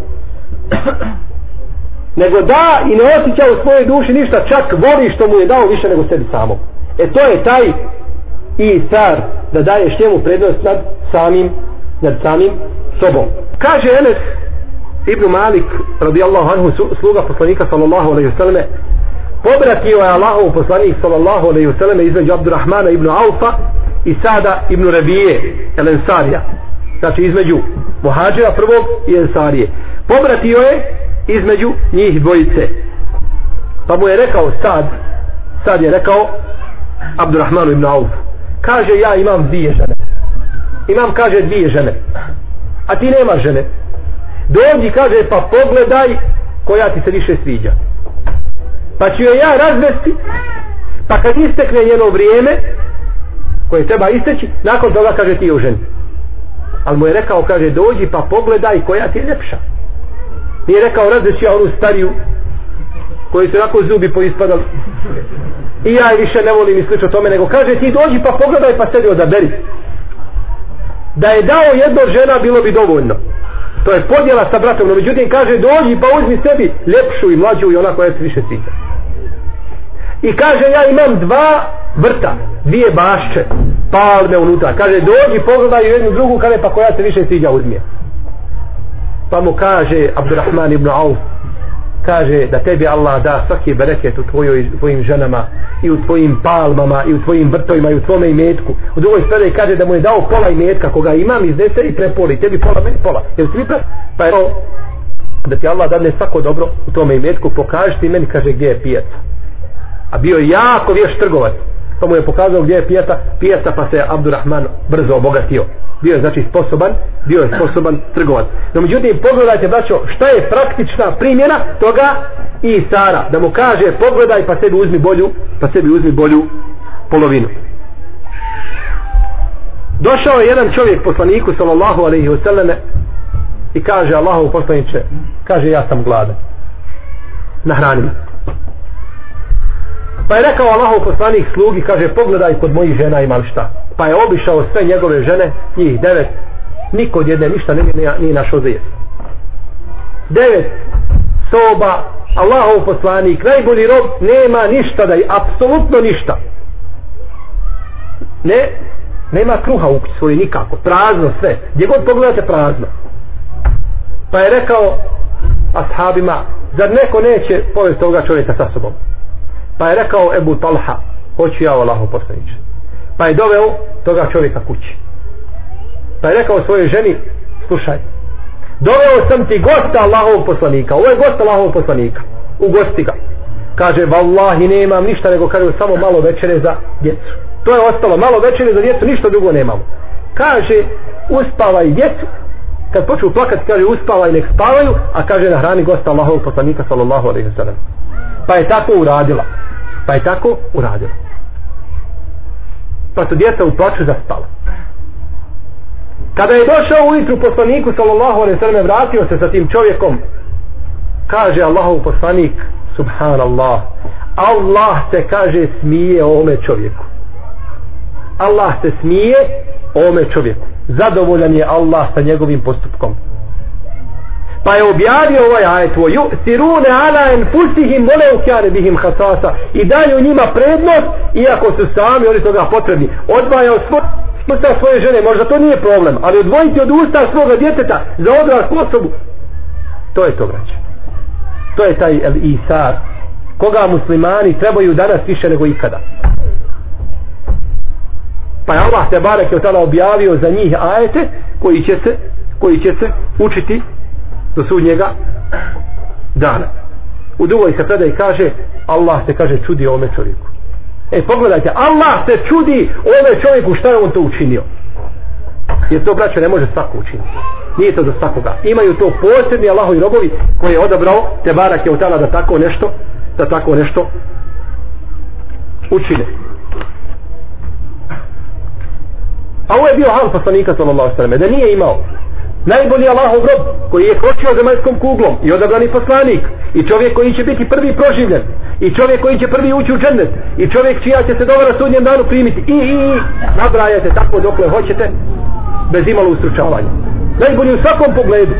Nego da i ne osjeća u svojoj duši ništa čak voli što mu je dao više nego sebi samo e to je taj i car da daješ njemu prednost nad samim nad samim sobom. Kaže Enes Ibn Malik radijallahu anhu sluga poslanika sallallahu alaihi selleme pobratio je Allahov poslanik sallallahu alaihi selleme između Abdurrahmana ibn Aufa i Sada ibn Rabije el Ensarija. Znači između Muhađira prvog i Ensarije. Pobratio je između njih dvojice. Pa mu je rekao Sad Sad je rekao Abdurrahmanu ibn Auf kaže ja imam dvije žene. Imam kaže dvije žene. A ti nemaš žene? Dođi kaže pa pogledaj koja ti se više sviđa. Pa ću je ja razvesti pa kad istekne njeno vrijeme koje treba isteći nakon toga kaže ti je u ženi. Ali mu je rekao kaže dođi pa pogledaj koja ti je ljepša. Nije rekao razvesti ja onu stariju koji su onako zubi poispadali. I ja je više ne volim i slično tome nego kaže ti dođi pa pogledaj pa sebi odaberi. Da je dao jedno žena bilo bi dovoljno to je podjela sa bratom no međutim kaže dođi pa uzmi sebi ljepšu i mlađu i ona koja se više sviđa i kaže ja imam dva vrta dvije bašče palme unutra. Kaže dođi pogledaj jednu drugu kaže pa koja se više sviđa uzmi pa mu kaže Abdurrahman ibn Auf kaže da tebi Allah da svaki bereket u tvojoj, tvojim ženama i u tvojim palmama i u tvojim vrtovima i u tvome imetku. U drugoj strani kaže da mu je dao pola imetka koga imam iznese i prepoli tebi pola meni pola. Jel svi pre pa je da ti Allah dadne svako dobro u tome imetku pokaži ti meni kaže gdje je pijaca a bio je jako vješ trgovac pa mu je pokazao gdje je pijaca pijaca pa se Abdurrahman brzo obogatio. Bio je znači sposoban bio je sposoban trgovac. No međutim pogledajte braćo šta je praktična primjena toga i Sara. Da mu kaže pogledaj pa sebi uzmi bolju pa sebi uzmi bolju polovinu. Došao je jedan čovjek poslaniku sallallahu alaihi selleme i kaže Allahu poslaniče kaže ja sam gladan. Nahrani pa je rekao Allahov poslanik slugi kaže pogledaj kod mojih žena imam šta pa je obišao sve njegove žene njih devet niko od jedne ništa nije, nije, nije našao za jest devet soba, Allahov poslanik, najbolji rob, nema ništa da je, apsolutno ništa. Ne, nema kruha u svoju nikako, prazno sve, gdje god pogledate prazno. Pa je rekao ashabima, zar neko neće povesti ovoga čovjeka sa sobom? Pa je rekao Ebu Talha, hoću ja Allahov poslaniče. Pa je doveo toga čovjeka kući. Pa je rekao svojoj ženi, slušaj, doveo sam ti gosta Allahovog poslanika, ovo je gost Allahovog poslanika, ugosti ga. Kaže, vallahi nemam ništa, nego kaže, samo malo večere za djecu. To je ostalo, malo večere za djecu, ništa drugo nemamo. Kaže, uspavaj djecu, kad počnu plakati, kaže, uspavaj, nek spavaju, a kaže, na hrani gosta Allahovog poslanika, sallallahu alaihi sallam. Pa je tako uradila. Pa je tako uradila. Pa su djeca u plaću zaspala. Kada je došao ujutru poslaniku sallallahu alejhi ve sellem vratio se sa tim čovjekom kaže Allahov poslanik subhanallah Allah se kaže smije ovome čovjeku Allah se smije ome čovjeku zadovoljan je Allah sa njegovim postupkom pa je objavio ovaj ajet o sirune ala enfusihim vole ukjane bihim hasasa i daju njima prednost iako su sami oni toga potrebni odvajao svoj usta svoje žene, možda to nije problem, ali odvojiti od usta svoga djeteta za odraslu osobu, to je to vraća. To je taj el isar, koga muslimani trebaju danas više nego ikada. Pa je Allah te barek je tada objavio za njih ajete koji će se, koji će se učiti do sudnjega dana. U drugoj se predaj kaže Allah se kaže čudi ome čovjeku. E pogledajte, Allah se čudi ome čovjeku šta je on to učinio. Jer to braćo ne može svako učiniti. Nije to za svakoga. Imaju to posebni Allahovi robovi koji je odabrao te barak je utala da tako nešto da tako nešto učine. A ovo je bio hal poslanika sallallahu sallam da nije imao. Najbolji Allahov rob koji je kročio zemaljskom kuglom i odabrani poslanik i čovjek koji će biti prvi proživljen i čovjek koji će prvi ući u džennet i čovjek čija će se dobro na sudnjem danu primiti. I, i, i nabrajate tako dokle hoćete bez imalo ustručavanja. Najbolji u svakom pogledu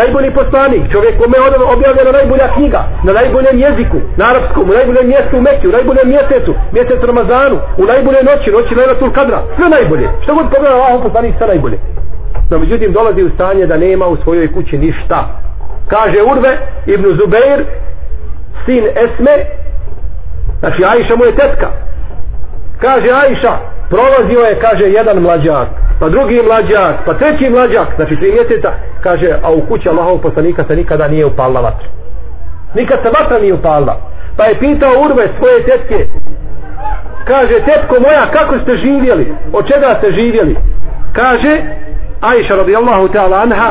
najbolji poslanik čovjek kome je objavljena najbolja knjiga na najboljem jeziku na arapskom, u najboljem mjestu u Mekiju u najboljem mjesecu, mjesec Ramazanu u najbolje noći, noći Lejlatul Kadra sve najbolje, što god pogleda Allahov poslanik sve najbolje. No međutim dolazi u stanje da nema u svojoj kući ništa. Kaže Urve ibn Zubeir sin Esme znači Ajša mu je tetka. Kaže Ajša prolazio je kaže jedan mlađak pa drugi mlađak pa treći mlađak znači tri mjeseca kaže a u kući Allahov poslanika se nikada nije upalila vatra. Nikad se vatra nije upalila. Pa je pitao Urve svoje tetke kaže tetko moja kako ste živjeli? Od čega ste živjeli? Kaže Aisha radijallahu ta'ala anha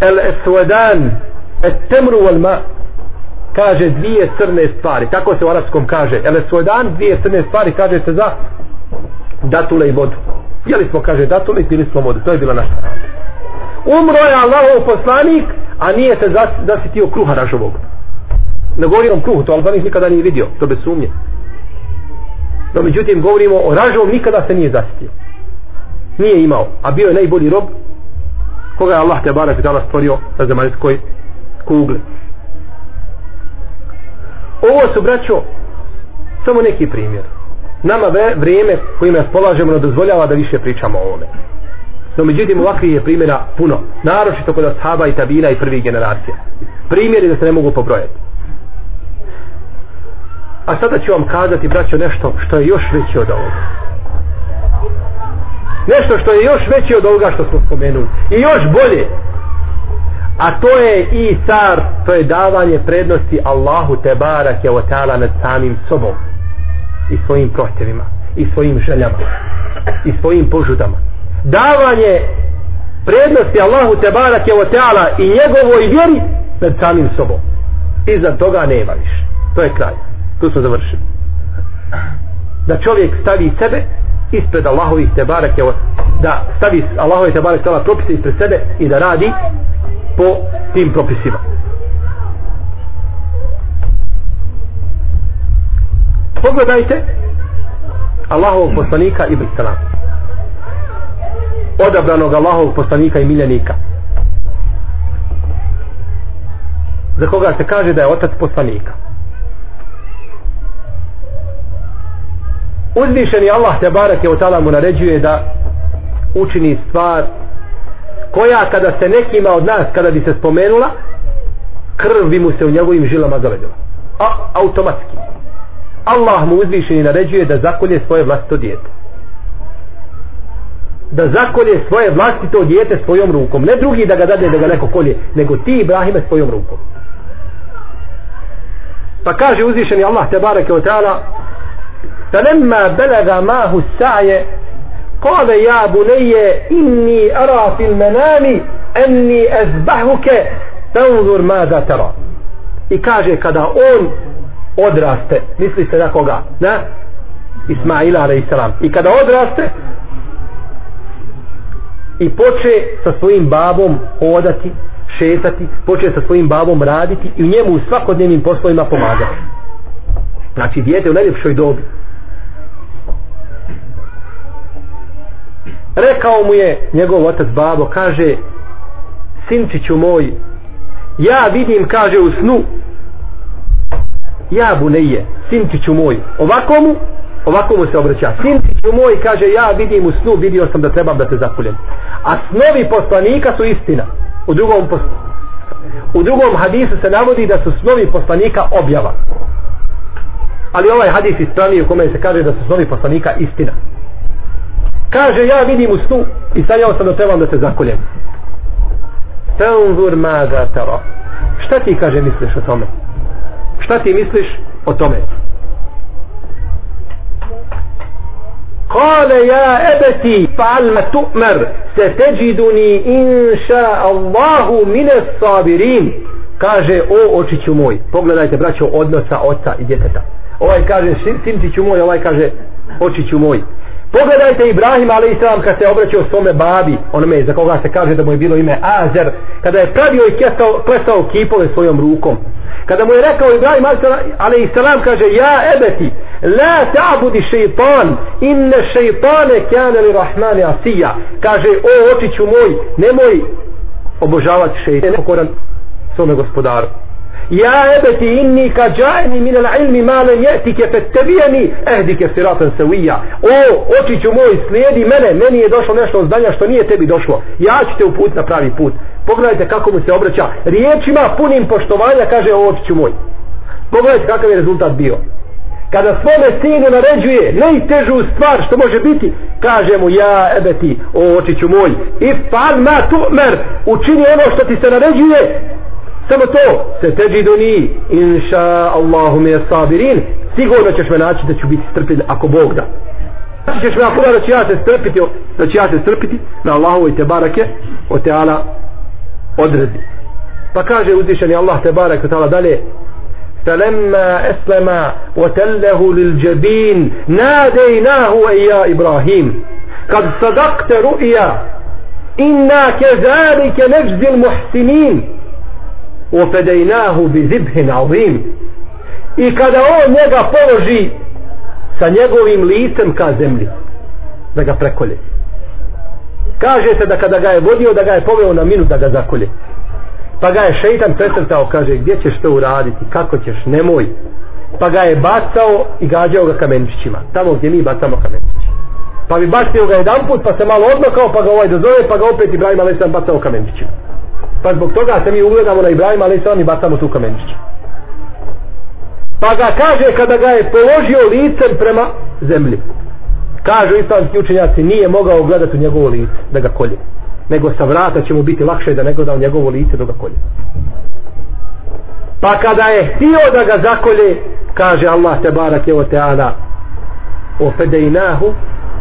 el esvedan et temru wal ma kaže dvije crne stvari. Tako se u arapskom kaže. Ele svoj dan? Dvije crne stvari kaže se za datule i vodu. Jeli smo kaže datule i pili smo vodu. To je bila naša umro je Allahov poslanik a nije se zasitio kruha ražovog ne govorim o kruhu to Albanik nikada nije vidio to bez sumnje. No međutim govorimo o ražovom nikada se nije zasitio. Nije imao, a bio je najbolji rob koga je Allah te barak dala stvorio na zemaljskoj kugli. Ovo su braćo samo neki primjer. Nama vrijeme kojim raspolažemo ne dozvoljava da više pričamo o ovome. No međutim ovakvih je primjera puno. Naročito kod ashaba i tabina i prvih generacija. Primjeri da se ne mogu pobrojati. A sada ću vam kazati braćo nešto što je još veće od ovoga nešto što je još veće od ovoga što smo spomenuli i još bolje a to je i car to je davanje prednosti Allahu te barake o otala nad samim sobom i svojim prohtjevima i svojim željama i svojim požudama. Davanje prednosti Allahu te barake o otala i njegovoj vjeri nad samim sobom. Iza toga nema više. To je kraj. Tu smo završili. Da čovjek stavi sebe ispred Allahovih te barake da stavi Allahovih te barake propise ispred sebe i da radi po tim propisima. Pogledajte Allahovog poslanika i Salam. Odabranog Allahovog poslanika i miljenika. Za koga se kaže da je otac poslanika. Uzvišeni Allah te barak je u mu naređuje da učini stvar koja kada se nekima od nas kada bi se spomenula krv bi mu se u njegovim žilama zavedila. A, automatski. Allah mu uzvišeni naređuje da zakolje svoje vlastito dijete. Da zakolje svoje vlastito dijete svojom rukom. Ne drugi da ga dade da ga neko kolje, nego ti Ibrahime svojom rukom. Pa kaže uzvišeni Allah te barake o ta'ala فلما بلغ معه السعي قال يا بني إني أرى في المنام أني أذبحك فانظر ماذا ترى i kaže kada on odraste misli se na koga na Ismaila alaihissalam i kada odraste i poče sa svojim babom hodati šetati, poče sa svojim babom raditi i u njemu u svakodnevnim poslovima pomagati znači dijete u najljepšoj dobi rekao mu je njegov otac babo kaže sinčiću moj ja vidim kaže u snu ja buneje sinčiću moj ovako mu ovako mu se obraća sinčiću moj kaže ja vidim u snu vidio sam da trebam da te zapuljem. a snovi poslanika su istina u drugom u drugom hadisu se navodi da su snovi poslanika objava. Ali ovaj hadis ispravni u kome se kaže da su snovi poslanika istina kaže ja vidim u snu i sanjao sam da trebam da se zakoljem. Tenzur maza tara. Šta ti kaže misliš o tome? Šta ti misliš o tome? Kale ja ebeti fa'al ma tu'mer se teđiduni inša Allahu mine sabirin. Kaže o očiću moj pogledajte braćo odnosa oca i djeteta. Ovaj kaže sinčiću moj ovaj kaže očiću moj. Pogledajte Ibrahim a.s. kad se obraćao svome babi, onome za koga se kaže da mu je bilo ime Azer, kada je pravio i kestao, klesao kipove svojom rukom. Kada mu je rekao Ibrahim a.s. kaže, ja ebeti, la ta'budi šeitan, inne šeitane kjane li rahmane asija. Kaže, o očiću moj, nemoj obožavati šeitan, nepokoran svome gospodaru. Ja ebeti inni ka džajni min al ilmi ma lem jetike fetebijeni ehdike siratan sevija. O, očiću moj, slijedi mene, meni je došlo nešto od znanja što nije tebi došlo. Ja ću te uput na pravi put. Pogledajte kako mu se obraća. Riječima punim poštovanja kaže o očiću moj. Pogledajte kakav je rezultat bio. Kada svome sinu naređuje najtežu stvar što može biti, kaže mu ja ebeti, o očiću moj, i fan ma tu'mer, učini ono što ti se naređuje, samo to se teđi do ni inša Allahu mi je sabirin sigurno ćeš me naći da ću biti strpljen ako Bog da Znači ćeš me ako da ću ja se strpiti da ću ja se strpiti na Allahu i te barake o teala odredi pa kaže uzvišeni Allah te barake o teala dalje فلما أسلم وتله للجبين ناديناه يا إبراهيم قد صدقت رؤيا إنا كذلك نجزي المحسنين وفديناه bi عظيم. I kada on njega položi sa njegovim licem ka zemlji da ga prekolje. Kaže se da kada ga je vodio da ga je poveo na minu da ga zakolje. Pa ga je šeitan presrtao kaže gdje ćeš to uraditi? Kako ćeš? Nemoj. Pa ga je bacao i gađao ga kamenčićima tamo gdje mi bacamo kamenčići pa bi bacio ga jedan put pa se malo odmakao pa ga ovaj dozove pa ga opet Ibrahim a.s. bacao kamenčićima pa zbog toga se mi ugledamo na Ibrahima ali se i bacamo tu kamenčić. Pa ga kaže kada ga je položio licem prema zemlji. Kažu islamski učenjaci nije mogao gledati u njegovo lice da ga kolje. Nego sa vrata će mu biti lakše da ne gleda u njegovo lice da ga kolje. Pa kada je htio da ga zakolje kaže Allah te barak je o teala o fedejnahu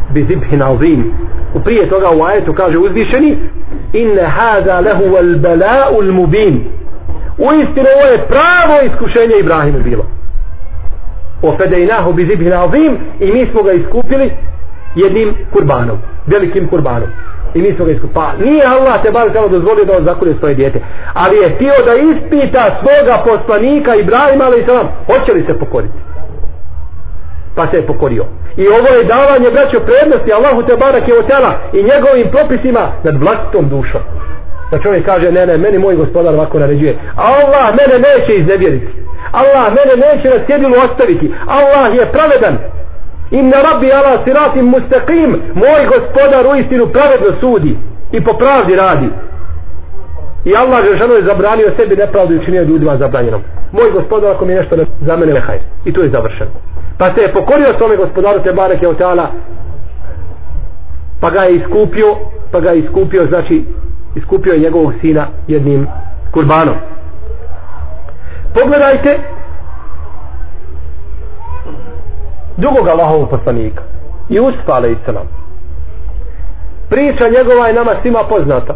bi zibhin azim. U prije toga u ajetu kaže uzvišeni inne hada lehu al bala'u al mubin. U istinu ovo je pravo iskušenje Ibrahimu bilo. O fedejnahu bi zibhin azim. I mi smo ga iskupili jednim kurbanom velikim kurbanom. I mi smo ga iskupili. Pa nije Allah te bar samo dozvolio da on zakolje svoje djete ali je htio da ispita svoga poslanika Ibrahima ali i hoće li se pokoriti? Pa se je pokorio. I ovo je davanje braćo prednosti Allahu te barak je otela i njegovim propisima nad vlastitom dušom. Da čovjek kaže ne ne meni moj gospodar ovako naređuje. Allah mene neće iznevjeriti. Allah mene neće na sjedilu ostaviti. Allah je pravedan. Inna rabbi ala siratim mustaqim. Moj gospodar u istinu pravedno sudi i po pravdi radi. I Allah je ženo je zabranio sebi nepravdu i učinio ljudima zabranjenom. Moj gospodar ako mi nešto ne za mene nehaj. I to je završeno pa se je pokorio svome gospodaru te bareke od tala pa ga je iskupio pa ga je iskupio znači iskupio je njegovog sina jednim kurbanom. Pogledajte drugog Allahovog poslanika Jusuf alaihissalam priča njegova je nama svima poznata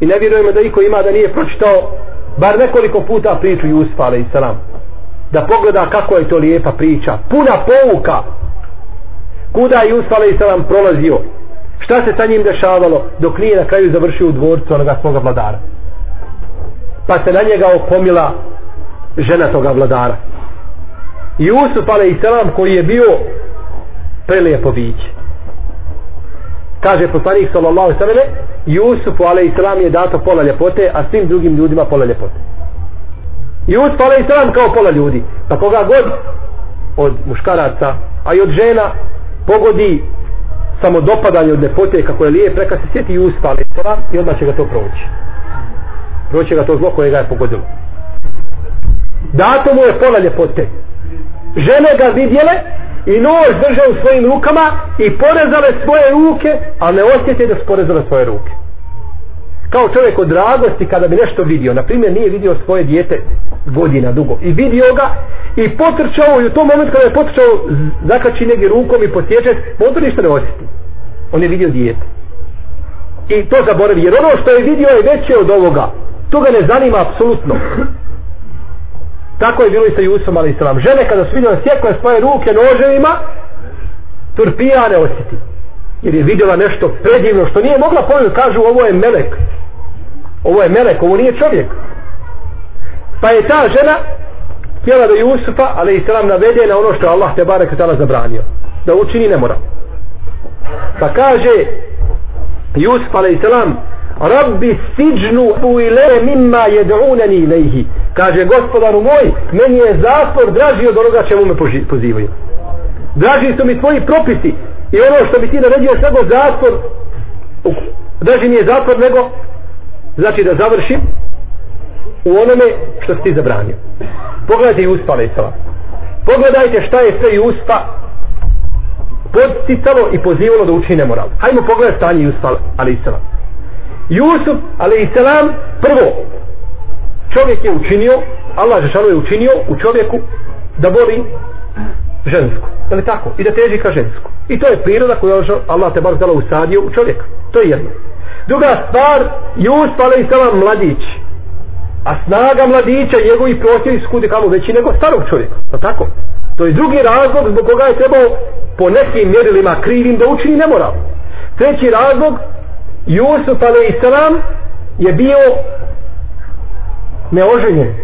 i ne vjerujemo da iko ima da nije pročitao bar nekoliko puta priču Jusuf alaihissalam da pogleda kako je to lijepa priča puna pouka kuda je Jusuf a.s. prolazio šta se sa njim dešavalo dok nije na kraju završio u dvorcu onoga svoga vladara pa se na njega okomila žena toga vladara Jusuf a.s. koji je bio prelijepo biće kaže poslanik sallallahu sallam Jusufu a.s. je dato pola ljepote a svim drugim ljudima pola ljepote Jusuf a.s. kao pola ljudi pa koga god od muškaraca a i od žena pogodi samo dopadanje od ljepote kako je lijep reka se sjeti Jusuf a.s. i odmah će ga to proći proći ga to zlo koje ga je pogodilo dato mu je pola ljepote žene ga vidjele i nož drže u svojim rukama i porezale svoje ruke a ne osjete da su porezale svoje ruke kao čovjek od radosti kada bi nešto vidio na primjer nije vidio svoje dijete godina dugo i vidio ga i potrčao i u tom momentu kada je potrčao zakači negdje rukom i potječe on to ništa ne osjeti on je vidio dijete i to zaboravi jer ono što je vidio je veće od ovoga to ga ne zanima apsolutno Tako je bilo i sa Jusom ali islam. Žene kada su vidjela sjekle svoje ruke noževima, turpija ne osjeti. Jer je vidjela nešto predivno što nije mogla pojeti. Kažu ovo je melek. Ovo je melek, ovo nije čovjek. Pa je ta žena htjela da Jusufa, ali islam navede na ono što Allah te barek tala zabranio. Da učini ne mora. Pa kaže Jusuf, ali selam Rabbi siđnu u ile mimma jeduneni ilaihi. Kaže gospodaru moj, meni je zatvor draži od onoga čemu me pozivaju. Draži su mi tvoji propisi i ono što bi ti naredio je samo zatvor draži mi je zatvor nego znači da završim u onome što si ti zabranio. Pogledajte Juspa alaihissala. Pogledajte šta je sve Juspa podsticalo i pozivalo da učine moral. Hajmo pogledati stanje Juspa alaihissala. Jusuf, ali i selam, prvo, čovjek je učinio, Allah Žešanu je učinio u čovjeku da voli žensku. Je li tako? I da teži ka žensku. I to je priroda koju Allah te bar zala usadio u čovjeka. To je jedno. Druga stvar, Jusuf, ali mladić. A snaga mladića, njegovi prosjevi su kudi kamo veći nego starog čovjeka. Pa tako? To je drugi razlog zbog koga je trebao po nekim mjerilima krivim da učini nemoral. Treći razlog, Jusuf a.s. je bio neoženjen.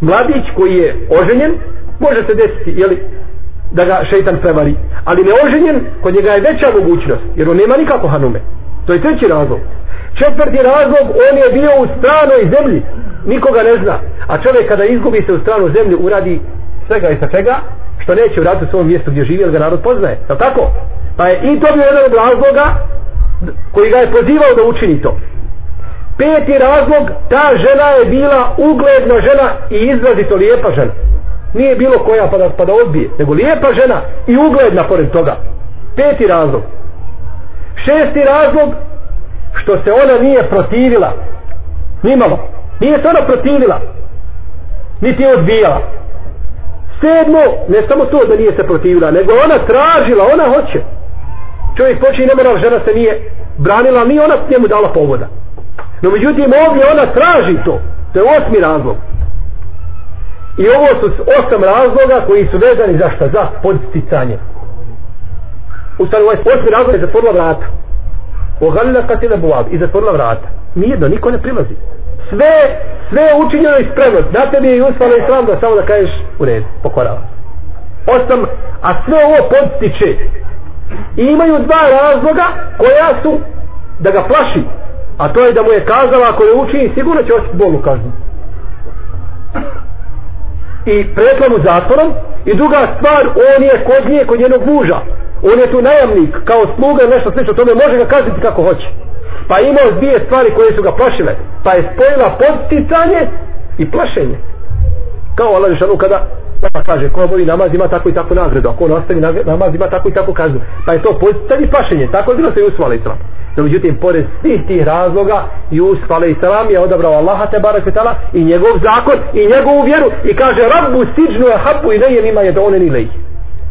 Mladić koji je oženjen, može se desiti, jeli, da ga šeitan prevari. Ali neoženjen, kod njega je veća mogućnost, jer on nema nikako hanume. To je treći razlog. Četvrti razlog, on je bio u stranoj zemlji. Nikoga ne zna. A čovjek kada izgubi se u stranu zemlju, uradi svega i sa čega, što neće vratiti u svom mjestu gdje živi, jer ga narod poznaje. Je tako? Pa je i to bio jedan od razloga koji ga je pozivao da učini to. Peti razlog, ta žena je bila ugledna žena i izrazito lijepa žena. Nije bilo koja pa da, pa da odbije, nego lijepa žena i ugledna pored toga. Peti razlog. Šesti razlog, što se ona nije protivila. Nimalo. Nije se ona protivila. Niti je odbijala. Sedmo, ne samo to da nije se protivila, nego ona tražila, ona hoće čovjek počne ne mora žena se nije branila ni ona njemu dala povoda no međutim ovdje ona traži to to je osmi razlog i ovo su osam razloga koji su vezani za šta za podsticanje u stvari ovaj osmi razlog je zatvorila vrata. Ogalila kad je buvav i zatvorila vrata. Nijedno, niko ne prilazi. Sve sve je učinjeno i spremno na tebi je ustalo islam da samo da kažeš u red, pokorava. Osam, a sve ovo podstiče. I imaju dva razloga koja su da ga plaši a to je da mu je kazala ako ne učini sigurno će osjeti bolu kaznu. I pretlamu zatvorom. I druga stvar on je kod nje kod njenog muža on je tu najamnik kao sluga nešto slično tome može ga kazniti kako hoće. Pa imao dvije stvari koje su ga plašile. Pa je spojila posticanje i plašenje. Kao Allah Žešanu kada pa kaže ko obavi namaz ima tako i tako nagradu ako on ostavi namaz ima tako i tako kaznu. Pa je to posticanje i plašenje. Tako je bilo se Jusuf usvala islam no međutim pored svih tih razloga Jusuf a.s. je odabrao Allaha te barak tala i njegov zakon i njegovu vjeru i kaže rabbu siđnu je habbu i nejem ima je da one ni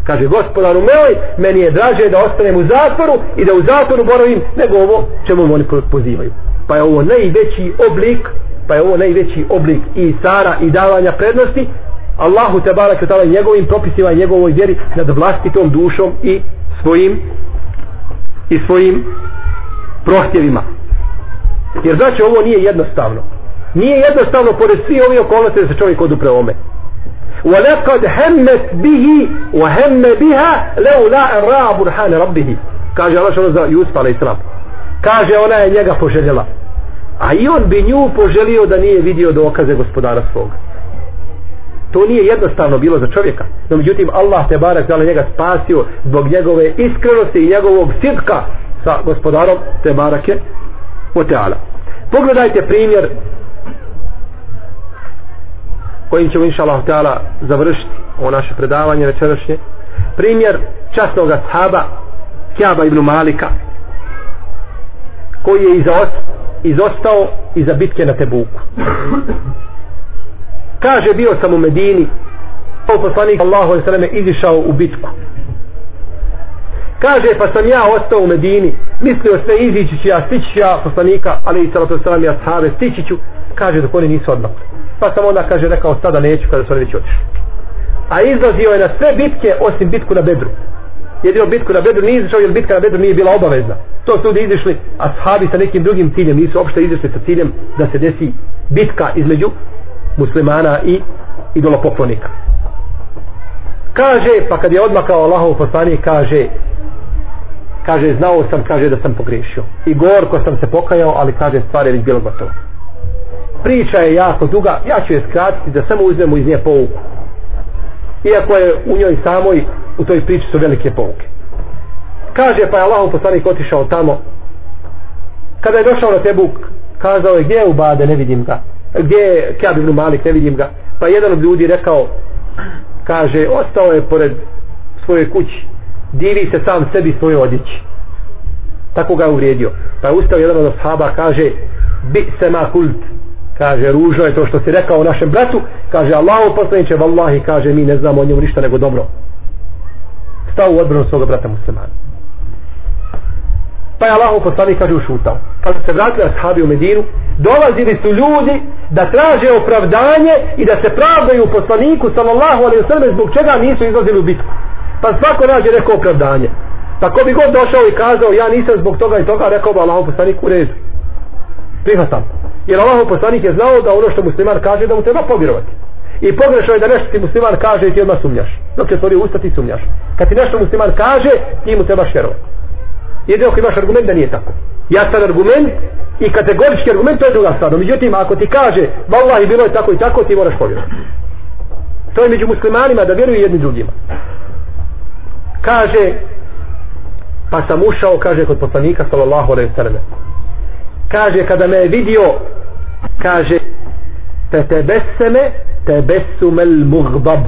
kaže gospodaru moj meni je draže da ostanem u zatvoru i da u zatvoru boravim nego ovo čemu oni pozivaju pa je ovo najveći oblik pa je ovo najveći oblik i sara i davanja prednosti Allahu te barak tala njegovim propisima i njegovoj vjeri nad vlastitom dušom i svojim i svojim prohtjevima. Jer znači ovo nije jednostavno. Nije jednostavno pored svi ovi okolnosti da se čovjek odupre ome. وَلَقَدْ هَمَّتْ بِهِ وَهَمَّ بِهَا لَوْ لَا أَرَّا بُرْحَانَ رَبِّهِ kaže Allah što za Jusuf a.s. kaže ona je njega poželjela a i on bi nju poželio da nije vidio dokaze gospodara svog to nije jednostavno bilo za čovjeka no međutim Allah te barak da njega spasio zbog njegove iskrenosti i njegovog sitka sa gospodarom te barake o teala pogledajte primjer kojim ćemo inša Allah htjala završiti o naše predavanje večerašnje. Primjer časnog ashaba Kjaba ibn Malika koji je izostao iza bitke na Tebuku. Kaže bio sam u Medini poslanik Allahu sallam izišao u bitku. Kaže pa sam ja ostao u Medini mislio sve izići ću ja stići ću ja poslanika ali i salatu sallam ja sahabe stići ću. Kaže dok oni nisu odmah pa sam onda kaže rekao sada neću kada su oni već otišli a izlazio je na sve bitke osim bitku na Bedru. Jedino bitku na Bedru nije izišao jer bitka na Bedru nije bila obavezna. To su ljudi izišli a sahabi sa nekim drugim ciljem nisu uopšte izišli sa ciljem da se desi bitka između muslimana i idolopoklonika. Kaže pa kad je odmakao Allahov poslanik kaže kaže znao sam kaže da sam pogrešio i gorko sam se pokajao ali kaže stvar je već bilo gotovo priča je jako duga ja ću je skratiti da samo uzmemo iz nje pouku. Iako je u njoj samoj u toj priči su velike pouke. Kaže pa je Allahov poslanik otišao tamo. Kada je došao na Tebuk kazao je gdje je Ubade? Ne vidim ga. Gdje je Kjab ibn Malik? Ne vidim ga. Pa jedan od ljudi rekao kaže ostao je pored svoje kući. Divi se sam sebi svoje odjeći. Tako ga je uvrijedio. Pa je ustao jedan od ashaba, kaže bi se ma kult kaže ružno je to što si rekao našem bratu. Kaže Allahu poslaniće vallahi kaže mi ne znamo o njemu ništa nego dobro. Stao u odbranu svoga brata muslimana. Pa je Allahu poslanik kaže ušutao. Pa se vratili ashabi u Medinu dolazili su ljudi da traže opravdanje i da se pravdaju poslaniku sallallahu alaihi wa sallam zbog čega nisu izlazili u bitku. Pa svako nađe neko opravdanje. Pa ko bi god došao i kazao ja nisam zbog toga i toga rekao bi Allahu poslanik u redu. Prihvatam jer Allah poslanik je znao da ono što musliman kaže da mu treba povjerovati. I pogrešno je da nešto ti musliman kaže i ti odmah sumnjaš. Dok će stvorio usta ti sumnjaš. Kad ti nešto musliman kaže ti mu trebaš vjerovati jedino ako imaš argument da nije tako. Jasan argument i kategorički argument to je druga stvar. Međutim ako ti kaže vallahi bilo je tako i tako ti moraš povjerovati. To je među muslimanima da vjeruju jedni drugima. Kaže pa sam ušao kaže kod poslanika sallallahu alaihi sallam kaže kada me je vidio kaže te tebeseme tebesumel mugdab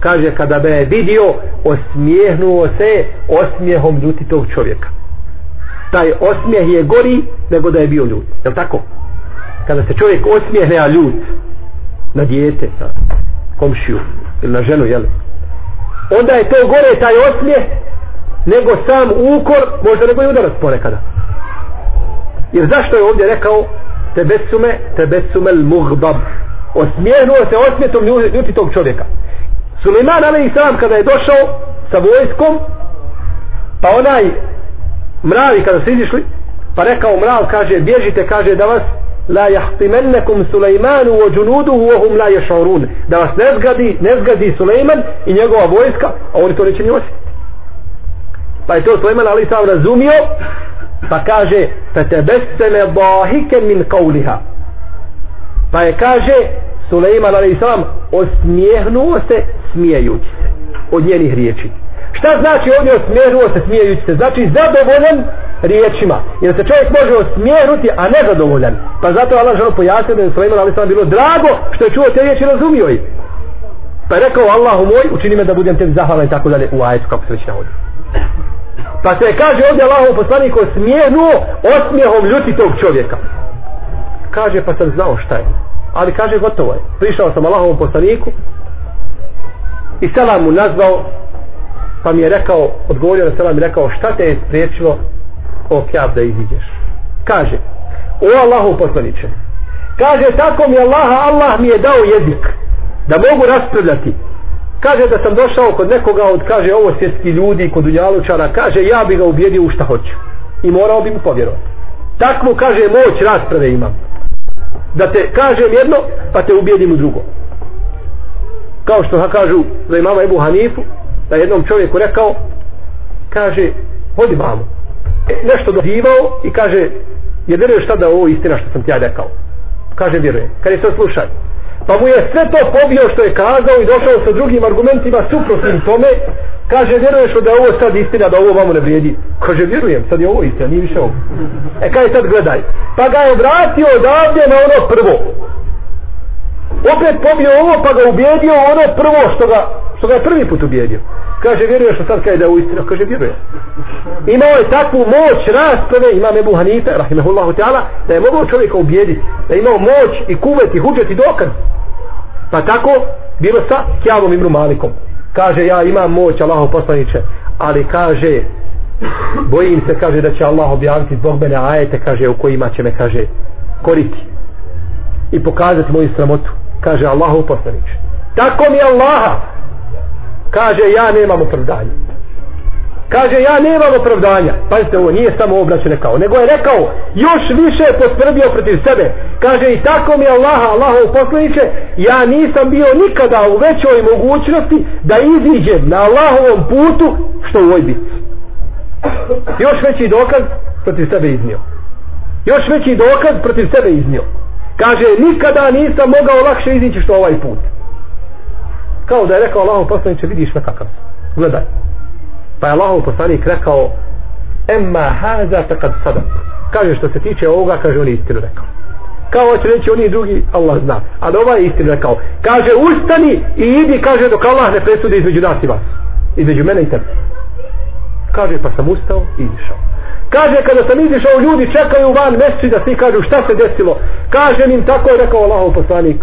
kaže kada me je vidio osmijehnuo se osmijehom ljuti tog čovjeka. Taj osmijeh je gori nego da je bio ljut je tako? Kada se čovjek osmijehne a ljut na dijete na komšiju ili na ženu jel? Onda je to gore taj osmijeh nego sam ukor možda nego i udarac ponekada jer zašto je ovdje rekao tebesume tebesumel mugbab? osmijehnuo se osmijetom ljutitog čovjeka. Suleiman ali i kada je došao sa vojskom pa onaj mravi kada su izišli pa rekao mrav kaže bježite kaže da vas la jahtimennekum Suleimanu o džunuduhu ohum la ješaurun da vas ne zgadi, ne zgadi Suleiman i njegova vojska a oni to neće ni osjetiti. Pa je to Suleiman ali sam razumio pa kaže fatebesseme dahike min kauliha pa je kaže Suleiman a.s. osmijehnuo se smijejući se od njenih riječi. Šta znači ovdje osmijehnuo se smijejući se? Znači zadovoljan riječima. Jer se čovjek može osmijehnuti a ne zadovoljan pa zato Allah žele pojasnio da je Suleiman a.s. bilo drago što je čuo te riječi razumio ih pa je rekao Allahu moj učini me da budem tebi zahvalan i tako dalje u ajetu kako se već navodi pa se kaže ovdje Allahov poslanik osmijenuo osmijehom ljuti tog čovjeka. Kaže pa sam znao šta je. Ali kaže gotovo je. Prišao sam Allahovom poslaniku i selam mu nazvao pa mi je rekao odgovorio na selam i rekao šta te je spriječilo o kjab da iziđeš? Kaže o Allahov poslaniče kaže tako mi Allaha Allah mi je dao jezik da mogu raspravljati kaže da sam došao kod nekoga od kaže ovo svjetski ljudi kod unjalučara kaže ja bi ga ubjedio u šta hoću. I morao bi mu povjerovati. Takvu, kaže moć rasprave imam. Da te kažem jedno pa te ubijedim u drugo. Kao što kažu za imama Ebu Hanifu da jednom čovjeku rekao kaže hodi mamu. e, nešto dozivao i kaže je vjeruješ šta da ovo istina što sam ti ja rekao? Kaže vjerujem. kad je sve slušaj pa mu je sve to pobio što je kazao i došao sa drugim argumentima suprotnim tome. Kaže vjeruješ da je ovo sad istina da ovo vamo ne vrijedi? Kaže vjerujem sad je ovo istina nije više ovo. E kaj sad gledaj? Pa ga je vratio odavde na ono prvo. Opet pobio ovo pa ga ubijedio ono prvo što ga, što ga je prvi put ubijedio. kaže vjeruješ što sad kaže da je ovo istina? Kaže vjerujem. Imao je takvu moć rasprave imam Ebu Hanife rahimahullahu ta'ala da je mogao čovjeka ubijediti, da je imao moć i kuvet i huđet i dokaz pa tako bilo sa Kjavom Ibnu Malikom. Kaže ja imam moć Allaho poslaniče ali kaže bojim se kaže da će Allah objaviti zbog mene ajete kaže u kojima će me kaže koriti i pokazati moju sramotu kaže Allahov poslaniče. Tako mi Allaha. Kaže ja nemam opravdanje kaže ja nemam opravdanja. Pazite ovo nije samo obraće rekao nego je rekao još više posprbio protiv sebe. Kaže i tako mi Allaha Allahov poslaniće ja nisam bio nikada u većoj mogućnosti da iziđem na Allahovom putu što u ovoj još veći dokaz protiv sebe iznio. Još veći dokaz protiv sebe iznio. Kaže nikada nisam mogao lakše izići što ovaj put. Kao da je rekao Allahov poslaniće vidiš na kakav gledaj. Pa je Allahov poslanik rekao Emma haza takad sadak Kaže što se tiče ovoga Kaže on istinu rekao. Kao hoće reći oni drugi Allah zna. Ali ovaj je istinu rekao Kaže ustani i idi Kaže dok Allah ne presude između nas i vas. Između mene i tebe. Kaže pa sam ustao i išao Kaže kada sam izišao ljudi čekaju van mjeseči da svi kažu šta se desilo? Kaže im tako je rekao Allahov poslanik.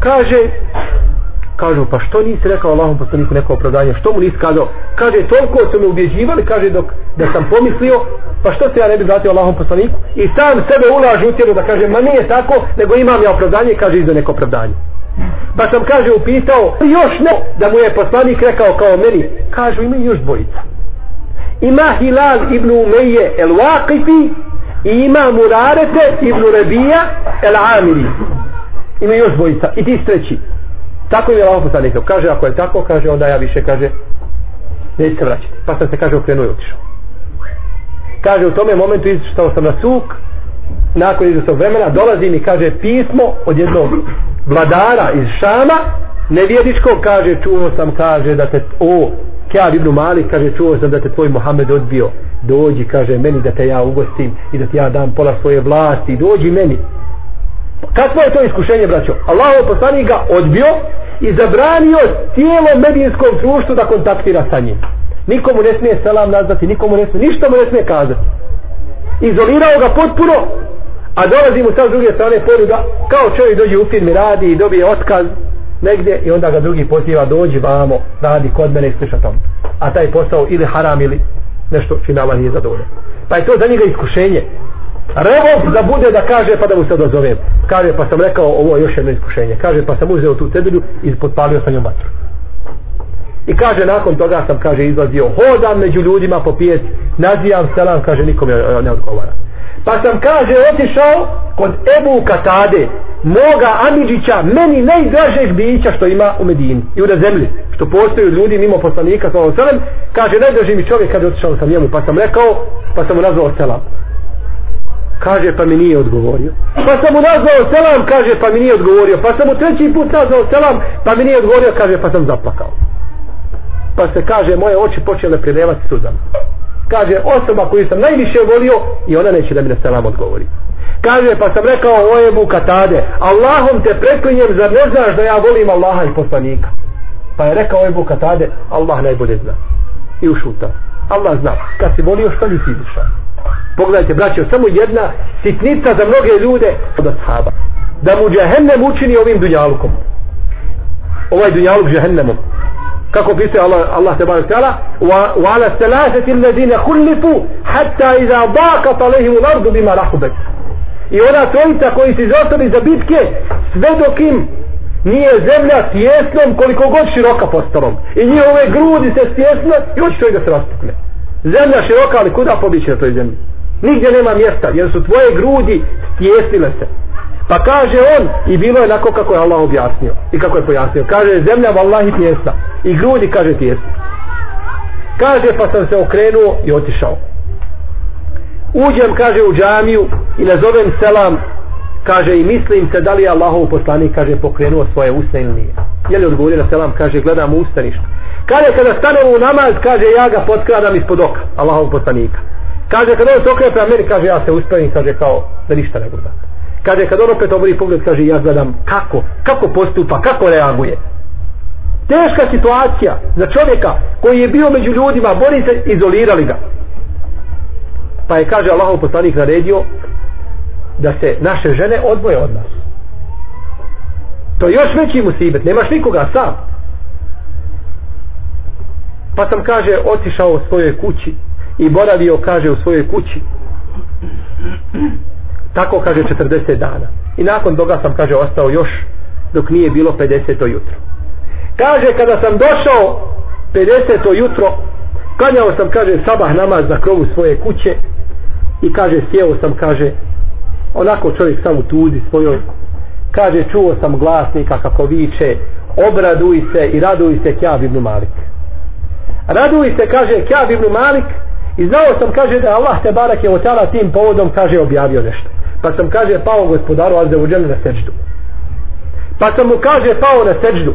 Kaže kažu pa što nisi rekao Allahom poslaniku neko opravdanje? Što mu nisi kazao? Kaže toliko su me ubjeđivali kaže dok da sam pomislio pa što se ja ne bi vratio Allahom poslaniku? I sam sebe ulažu utjeru da kaže ma nije tako nego imam ja opravdanje kaže izdo neko opravdanje. Pa sam kaže upitao još ne da mu je poslanik rekao kao meni kažu ima još dvojica. Ima Hilal ibn Umeje el Waqifi i ima Murarete ibn Rebija el Amiri ima još dvojica i ti treći. Tako je Allah poslanik. Kaže, ako je tako, kaže, onda ja više, kaže, neću se vraćati. Pa sam se, kaže, okrenuo i otišao. Kaže, u tome momentu izstao sam na suk, nakon izvestog vremena, dolazi mi, kaže, pismo od jednog vladara iz Šama, nevjedičkog, kaže, čuo sam, kaže, da te, o, Kjab ibn Malik, kaže, čuo sam da te tvoj Mohamed odbio, dođi, kaže, meni da te ja ugostim i da ti ja dam pola svoje vlasti, dođi meni. Kakvo je to iskušenje, braćo? Allahov poslanik ga odbio i zabranio cijelo medijskom društvu da kontaktira sa njim. Nikomu ne smije selam nazvati, nikomu ne smije, ništa mu ne smije kazati. Izolirao ga potpuno, a dolazi mu sad s druge strane poruga, kao čovjek dođe u firmi, radi i dobije otkaz negdje i onda ga drugi poziva, dođi vamo, radi kod mene i sliša tom. A taj posao ili haram ili nešto finala nije zadovoljen. Pa je to za njega iskušenje revolt da bude da kaže pa da mu se dozove. Kaže pa sam rekao ovo je još jedno iskušenje. Kaže pa sam uzeo tu cedulju i potpalio sam njom vatru. I kaže nakon toga sam kaže izlazio hodam među ljudima po pijet nazivam selam kaže nikom e, ne odgovara. Pa sam kaže otišao kod Ebu Katade, moga Amidžića, meni najdražeg bića što ima u Medini i u zemlji, što postoju ljudi mimo poslanika sa kaže najdraži mi čovjek kad je otišao sam njemu, pa sam rekao, pa sam mu nazvao selam. Kaže, pa mi nije odgovorio. Pa sam mu nazvao selam, kaže, pa mi nije odgovorio. Pa sam mu treći put nazvao selam, pa mi nije odgovorio, kaže, pa sam zaplakao. Pa se kaže, moje oči počele prilevati suzama. Kaže, osoba koju sam najviše volio i ona neće da mi na selam odgovori. Kaže, pa sam rekao, o je Bukatade, Allahom te preklinjem, zar ne znaš da ja volim Allaha i poslanika? Pa je rekao, o je Bukatade, Allah najbolje zna. I ušuta. Allah zna. Kad si volio, što li si izišao? Pogledajte, braćo, samo jedna sitnica za mnoge ljude od ashaba. Da mu džehennem učini ovim dunjalukom. Ovaj dunjaluk džehennemom. Kako piše Allah, Allah te barek ta'ala wa ala salasati alladhina khulifu hatta idha daqat alayhim al-ardu bima rahubet I ona trojica koji se izostali za bitke sve dok im nije zemlja tjesnom koliko god široka postalom. I njihove grudi se stjesne i hoće i da se rastukne. Zemlja široka, ali kuda pobići na toj zemlji? Nigdje nema mjesta, jer su tvoje grudi stjesile se. Pa kaže on, i bilo je onako kako je Allah objasnio. I kako je pojasnio. Kaže, zemlja vallahi tjesna. I grudi, kaže, tjesna. Kaže, pa sam se okrenuo i otišao. Uđem, kaže, u džamiju i nazovem selam. Kaže, i mislim se da li je Allahov poslanik, kaže, pokrenuo svoje usne ili nije. Je li odgovorio na selam, kaže, gledam u ustanište. Kaže, kada stanem u namaz, kaže, ja ga potkradam ispod oka, Allahov poslanika. Kaže, kad on se okrepe na meni, kaže, ja se uspravim, kaže, kao, da ništa ne gleda. Kaže, kad on opet obori pogled, kaže, ja gledam kako, kako postupa, kako reaguje. Teška situacija za čovjeka koji je bio među ljudima, bori se, izolirali ga. Pa je, kaže, Allahov poslanik naredio da se naše žene odvoje od nas. To je još veći musibet, nemaš nikoga sam. Pa sam, kaže, otišao u svojoj kući, i boravio, kaže, u svojoj kući. Tako, kaže, 40 dana. I nakon toga sam, kaže, ostao još dok nije bilo 50. jutro. Kaže, kada sam došao 50. jutro, kanjao sam, kaže, sabah namaz na krovu svoje kuće i kaže, sjeo sam, kaže, onako čovjek sam u tuzi svojoj, kaže, čuo sam glasnika kako viče, obraduj se i raduj se Kjab ibn Malik. Raduj se, kaže, Kjab ibn Malik, I znao sam, kaže, da Allah te barak je otala tim povodom, kaže, objavio nešto. Pa sam, kaže, pao gospodaru Azze u na seđdu. Pa sam mu, kaže, pao na seđdu.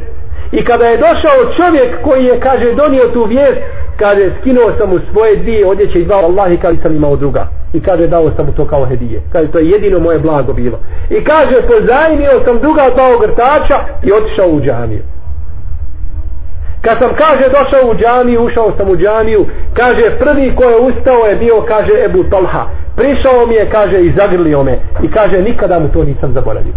I kada je došao čovjek koji je, kaže, donio tu vijest, kaže, skinuo sam mu svoje dvije odjeće i dva Allah i kaže, sam imao druga. I kaže, dao sam mu to kao hedije. Kaže, to je jedino moje blago bilo. I kaže, pozajmio sam druga dva ogrtača i otišao u džamiju. Kad sam, kaže, došao u džamiju, ušao sam u džamiju, kaže, prvi ko je ustao je bio, kaže, Ebu Talha. Prišao mi je, kaže, i zagrlio me. I kaže, nikada mu to nisam zaboravio.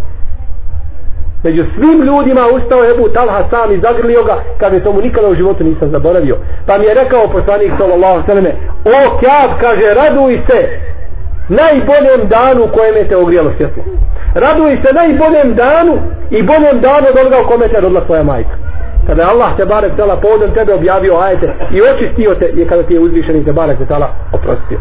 Među svim ljudima ustao je Ebu Talha sam i zagrlio ga, kaže, tomu nikada u životu nisam zaboravio. Pa mi je rekao poslanik, sallallahu sallam, o, kjab, kaže, raduj se najboljem danu kojem je te ogrijalo svjetlo. Raduj se najboljem danu i boljem danu od onoga u kome te rodila svoja majka kada Allah te barek tala povodom tebe objavio ajete i očistio te je kada ti je uzvišeni te barek tala oprostio.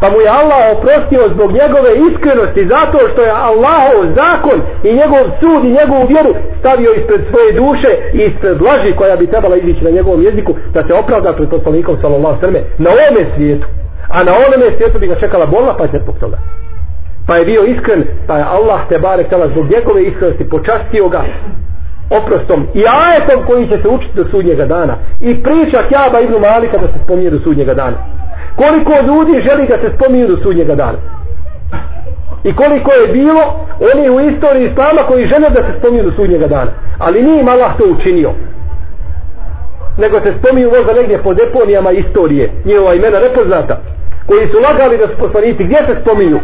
Pa mu je Allah oprostio zbog njegove iskrenosti zato što je Allahov zakon i njegov sud i njegovu vjeru stavio ispred svoje duše i ispred laži koja bi trebala izići na njegovom jeziku da se opravda pred poslanikom sallallahu srme na ovome svijetu. A na onome svijetu bi ga čekala bolna pa će zbog toga. Pa je bio iskren pa je Allah te barek tala zbog njegove iskrenosti počastio ga oprostom i ajetom koji će se učiti do sudnjega dana. I priča Kjaba Ibnu Malika da se spominje do sudnjega dana. Koliko ljudi želi da se spominje do sudnjega dana? I koliko je bilo oni u istoriji Islama koji žele da se spominju do sudnjega dana. Ali nije im Allah to učinio. Nego se spominju možda negdje po deponijama istorije njihova imena nepoznata koji su lagali da su poslanici gdje se spominju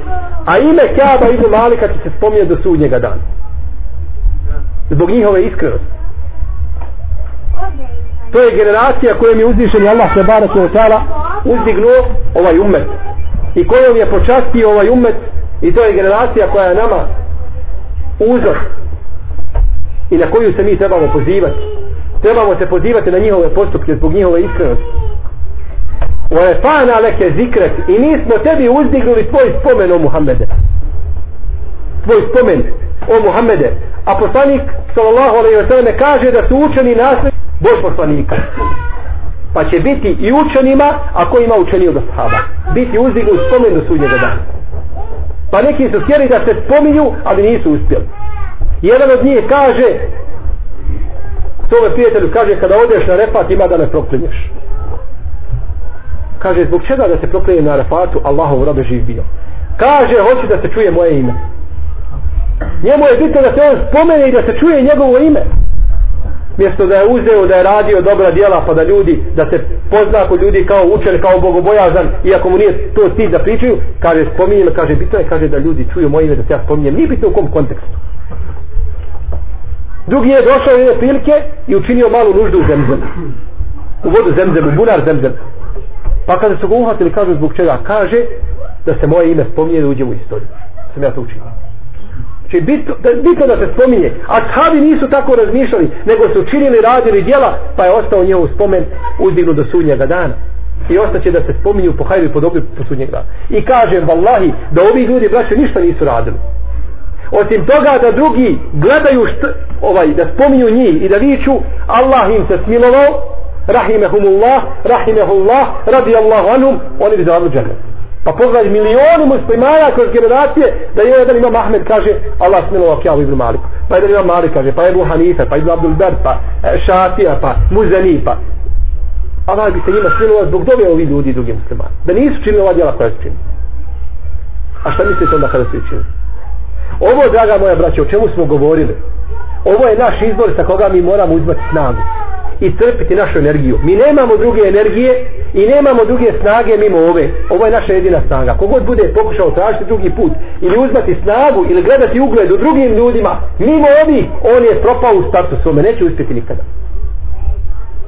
a ime Kjaba Ibnu Malika će se spominje do sudnjega dana zbog njihove iskrenosti. To je generacija kojom je uzvišen Allah se barak je otala uzdignuo ovaj umet. I kojom je počastio ovaj umet i to je generacija koja je nama uzor i na koju se mi trebamo pozivati. Trebamo se pozivati na njihove postupke zbog njihove iskrenosti. وَرَفَعْنَا لَكَ ذِكْرَكِ I mi smo tebi uzdignuli tvoj spomen o Muhammede. Tvoj spomen o Muhammede. A poslanik sallallahu alejhi ve sallam, kaže da su učeni nasled Bož poslanika. Pa će biti i učenima, ako ima učeni od ashaba. Biti uzdigu spomen do sudnjega dana. Pa neki su htjeli da se spominju, ali nisu uspjeli. Jedan od njih kaže, svome prijatelju kaže, kada odeš na refat ima da ne proklinješ. Kaže, zbog čega da se proklinjem na refatu, Allahov robe živ bio. Kaže, hoću da se čuje moje ime. Njemu je bitno da se on spomene i da se čuje njegovo ime. Mjesto da je uzeo, da je radio dobra djela, pa da ljudi, da se pozna kod ljudi kao učen, kao bogobojazan, iako mu nije to cilj da pričaju, kaže, spominjem, kaže, bitno je, kaže, da ljudi čuju moje ime, da se ja spominjem. Nije bitno u kom kontekstu. Drugi je došao jedne prilike i učinio malu nuždu u zemzem. U vodu zemzemu, bunar zemzem. Pa kada su ga uhvatili, kažu zbog čega, kaže da se moje ime spominje da uđe u istoriju. Sam ja to učinio. Znači, bitno bitno da se spominje. A sahabi nisu tako razmišljali, nego su činili, radili djela, pa je ostao njihov spomen uzdignu do sudnjega dana. I ostaće da se spominju po hajru i po dobru po sudnjeg dana. I kažem, vallahi, da ovi ljudi, braće, ništa nisu radili. Osim toga da drugi gledaju št, ovaj, da spominju njih i da viču, Allah im se smilovao, rahimehumullah, rahimehullah, radijallahu anhum, oni bi zavadili džennet. Pa pogledaj milioni muslimana kroz generacije da je jedan imam Ahmed kaže Allah smilovao Kjavu ibn Maliku. Pa jedan imam Malik kaže pa Ebu Hanife, pa Ibn Abdul Ber, pa e, Šafija, pa Muzani, pa Allah bi se njima smilovao zbog dove ovi ljudi drugim muslimani. Da nisu činili ova djela koja su činili. A šta mislite onda kada su činili? Ovo, draga moja braća, o čemu smo govorili? Ovo je naš izbor sa koga mi moramo uzmati snagu i našu energiju. Mi nemamo druge energije i nemamo druge snage mimo ove. Ovo je naša jedina snaga. Kogod bude pokušao tražiti drugi put ili uzmati snagu ili gledati ugled u drugim ljudima, mimo ovih, on je propao u startu svome. Neće uspjeti nikada.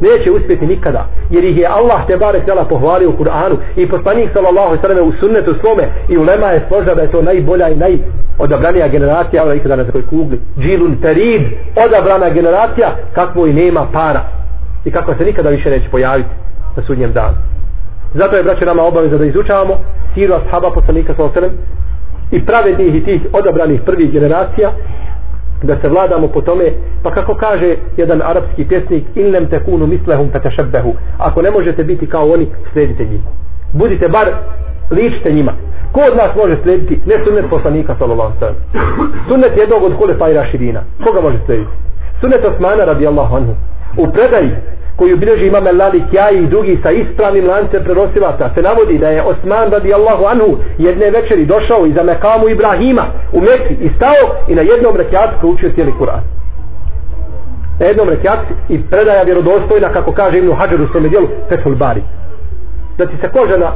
Neće uspjeti nikada. Jer ih je Allah te bare tjela pohvalio u Kur'anu i poslanik sallallahu sallam u sunnetu svome i u lema je složa da je to najbolja i naj odabranija generacija, ali ikada na zakoj kugli. Džilun terid, odabrana generacija, kakvo i nema para i kako se nikada više neće pojaviti na sudnjem danu. Zato je braće nama obaveza da izučavamo siru ashaba poslanika sa osrem i pravednih i tih odabranih prvih generacija da se vladamo po tome pa kako kaže jedan arapski pjesnik in lem tekunu mislehum fetešebbehu ako ne možete biti kao oni sledite njih. Budite bar ličite njima. Ko od nas može slediti ne sunnet poslanika sallallahu sallam sunnet jednog od kule i širina koga može slediti sunnet Osmana radijallahu anhu u predaji koju bilježi imam Lali Kjaji i drugi sa ispravnim lancem prenosilaca se navodi da je Osman radijallahu anhu jedne večeri došao iza Mekamu Ibrahima u Mekci i stao i na jednom rekiatu proučio cijeli Kur'an. Na jednom rekiatu i predaja vjerodostojna kako kaže Ibnu Hadžar u svome dijelu Fethul Bari. Da ti se koža na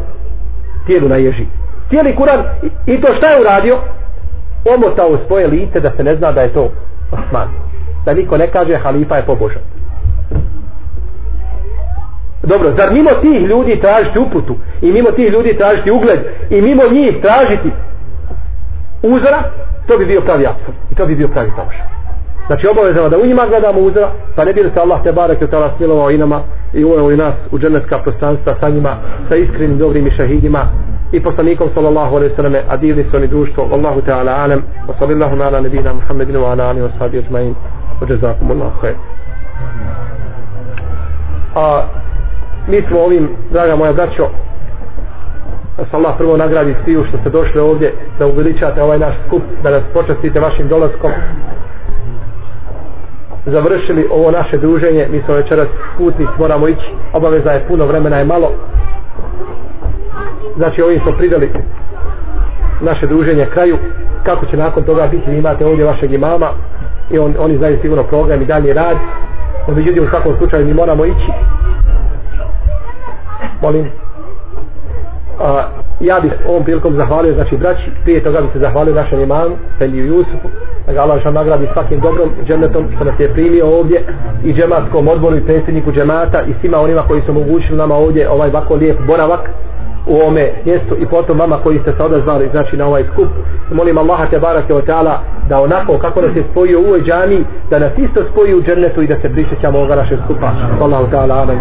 tijelu naježi. Cijeli Kur'an i to šta je uradio? Omotao svoje lice da se ne zna da je to Osman. Da niko ne kaže halifa je pobožan. Dobro, zar mimo tih ljudi tražiti uputu? I mimo tih ljudi tražiti ugled? I mimo njih tražiti uzora, to bi bio pravi absurd i to bi bio pravi tauš. Znači obavezano da u njima gledamo uzora, pa ne bi se Allah te barek je tala smilovao i nama i uveo i nas u dženevska prostanstva sa njima, sa iskrenim dobrim i šahidima i poslanikom sallallahu alaihi sallam a divni su oni društvo Allahu ta'ala alam wa sallallahu ala nebina Muhammedinu wa ala alihi wa sahbihi ajma'in. Wa jazakumullahu khair a mi smo ovim, draga moja braćo, da se Allah prvo nagradi sviju što ste došli ovdje, da uveličate ovaj naš skup, da nas počastite vašim dolaskom. Završili ovo naše druženje, mi smo večeras putnici, moramo ići, obaveza je puno, vremena je malo. Znači ovim smo pridali naše druženje kraju, kako će nakon toga biti, vi imate ovdje vašeg imama i on, oni znaju sigurno program i dalje rad. No, međutim, u svakom slučaju mi moramo ići molim. A, ja bih ovom prilikom zahvalio znači braći prije toga bih se zahvalio našem imamu, Feliju Jusufu da ga Allah nagradi svakim dobrom džennetom što nas je primio ovdje i džematskom odboru i predsjedniku džemata i svima onima koji su omogućili nama ovdje ovaj ovako lijep boravak u ovome mjestu i potom vama koji ste se odazvali znači na ovaj skup. Molim Allaha te barake o teala da onako kako nas je spojio u ovoj džami da nas isto spoji u džennetu i da se prisjećamo ovoga našeg skupa. Allahu ta'ala amen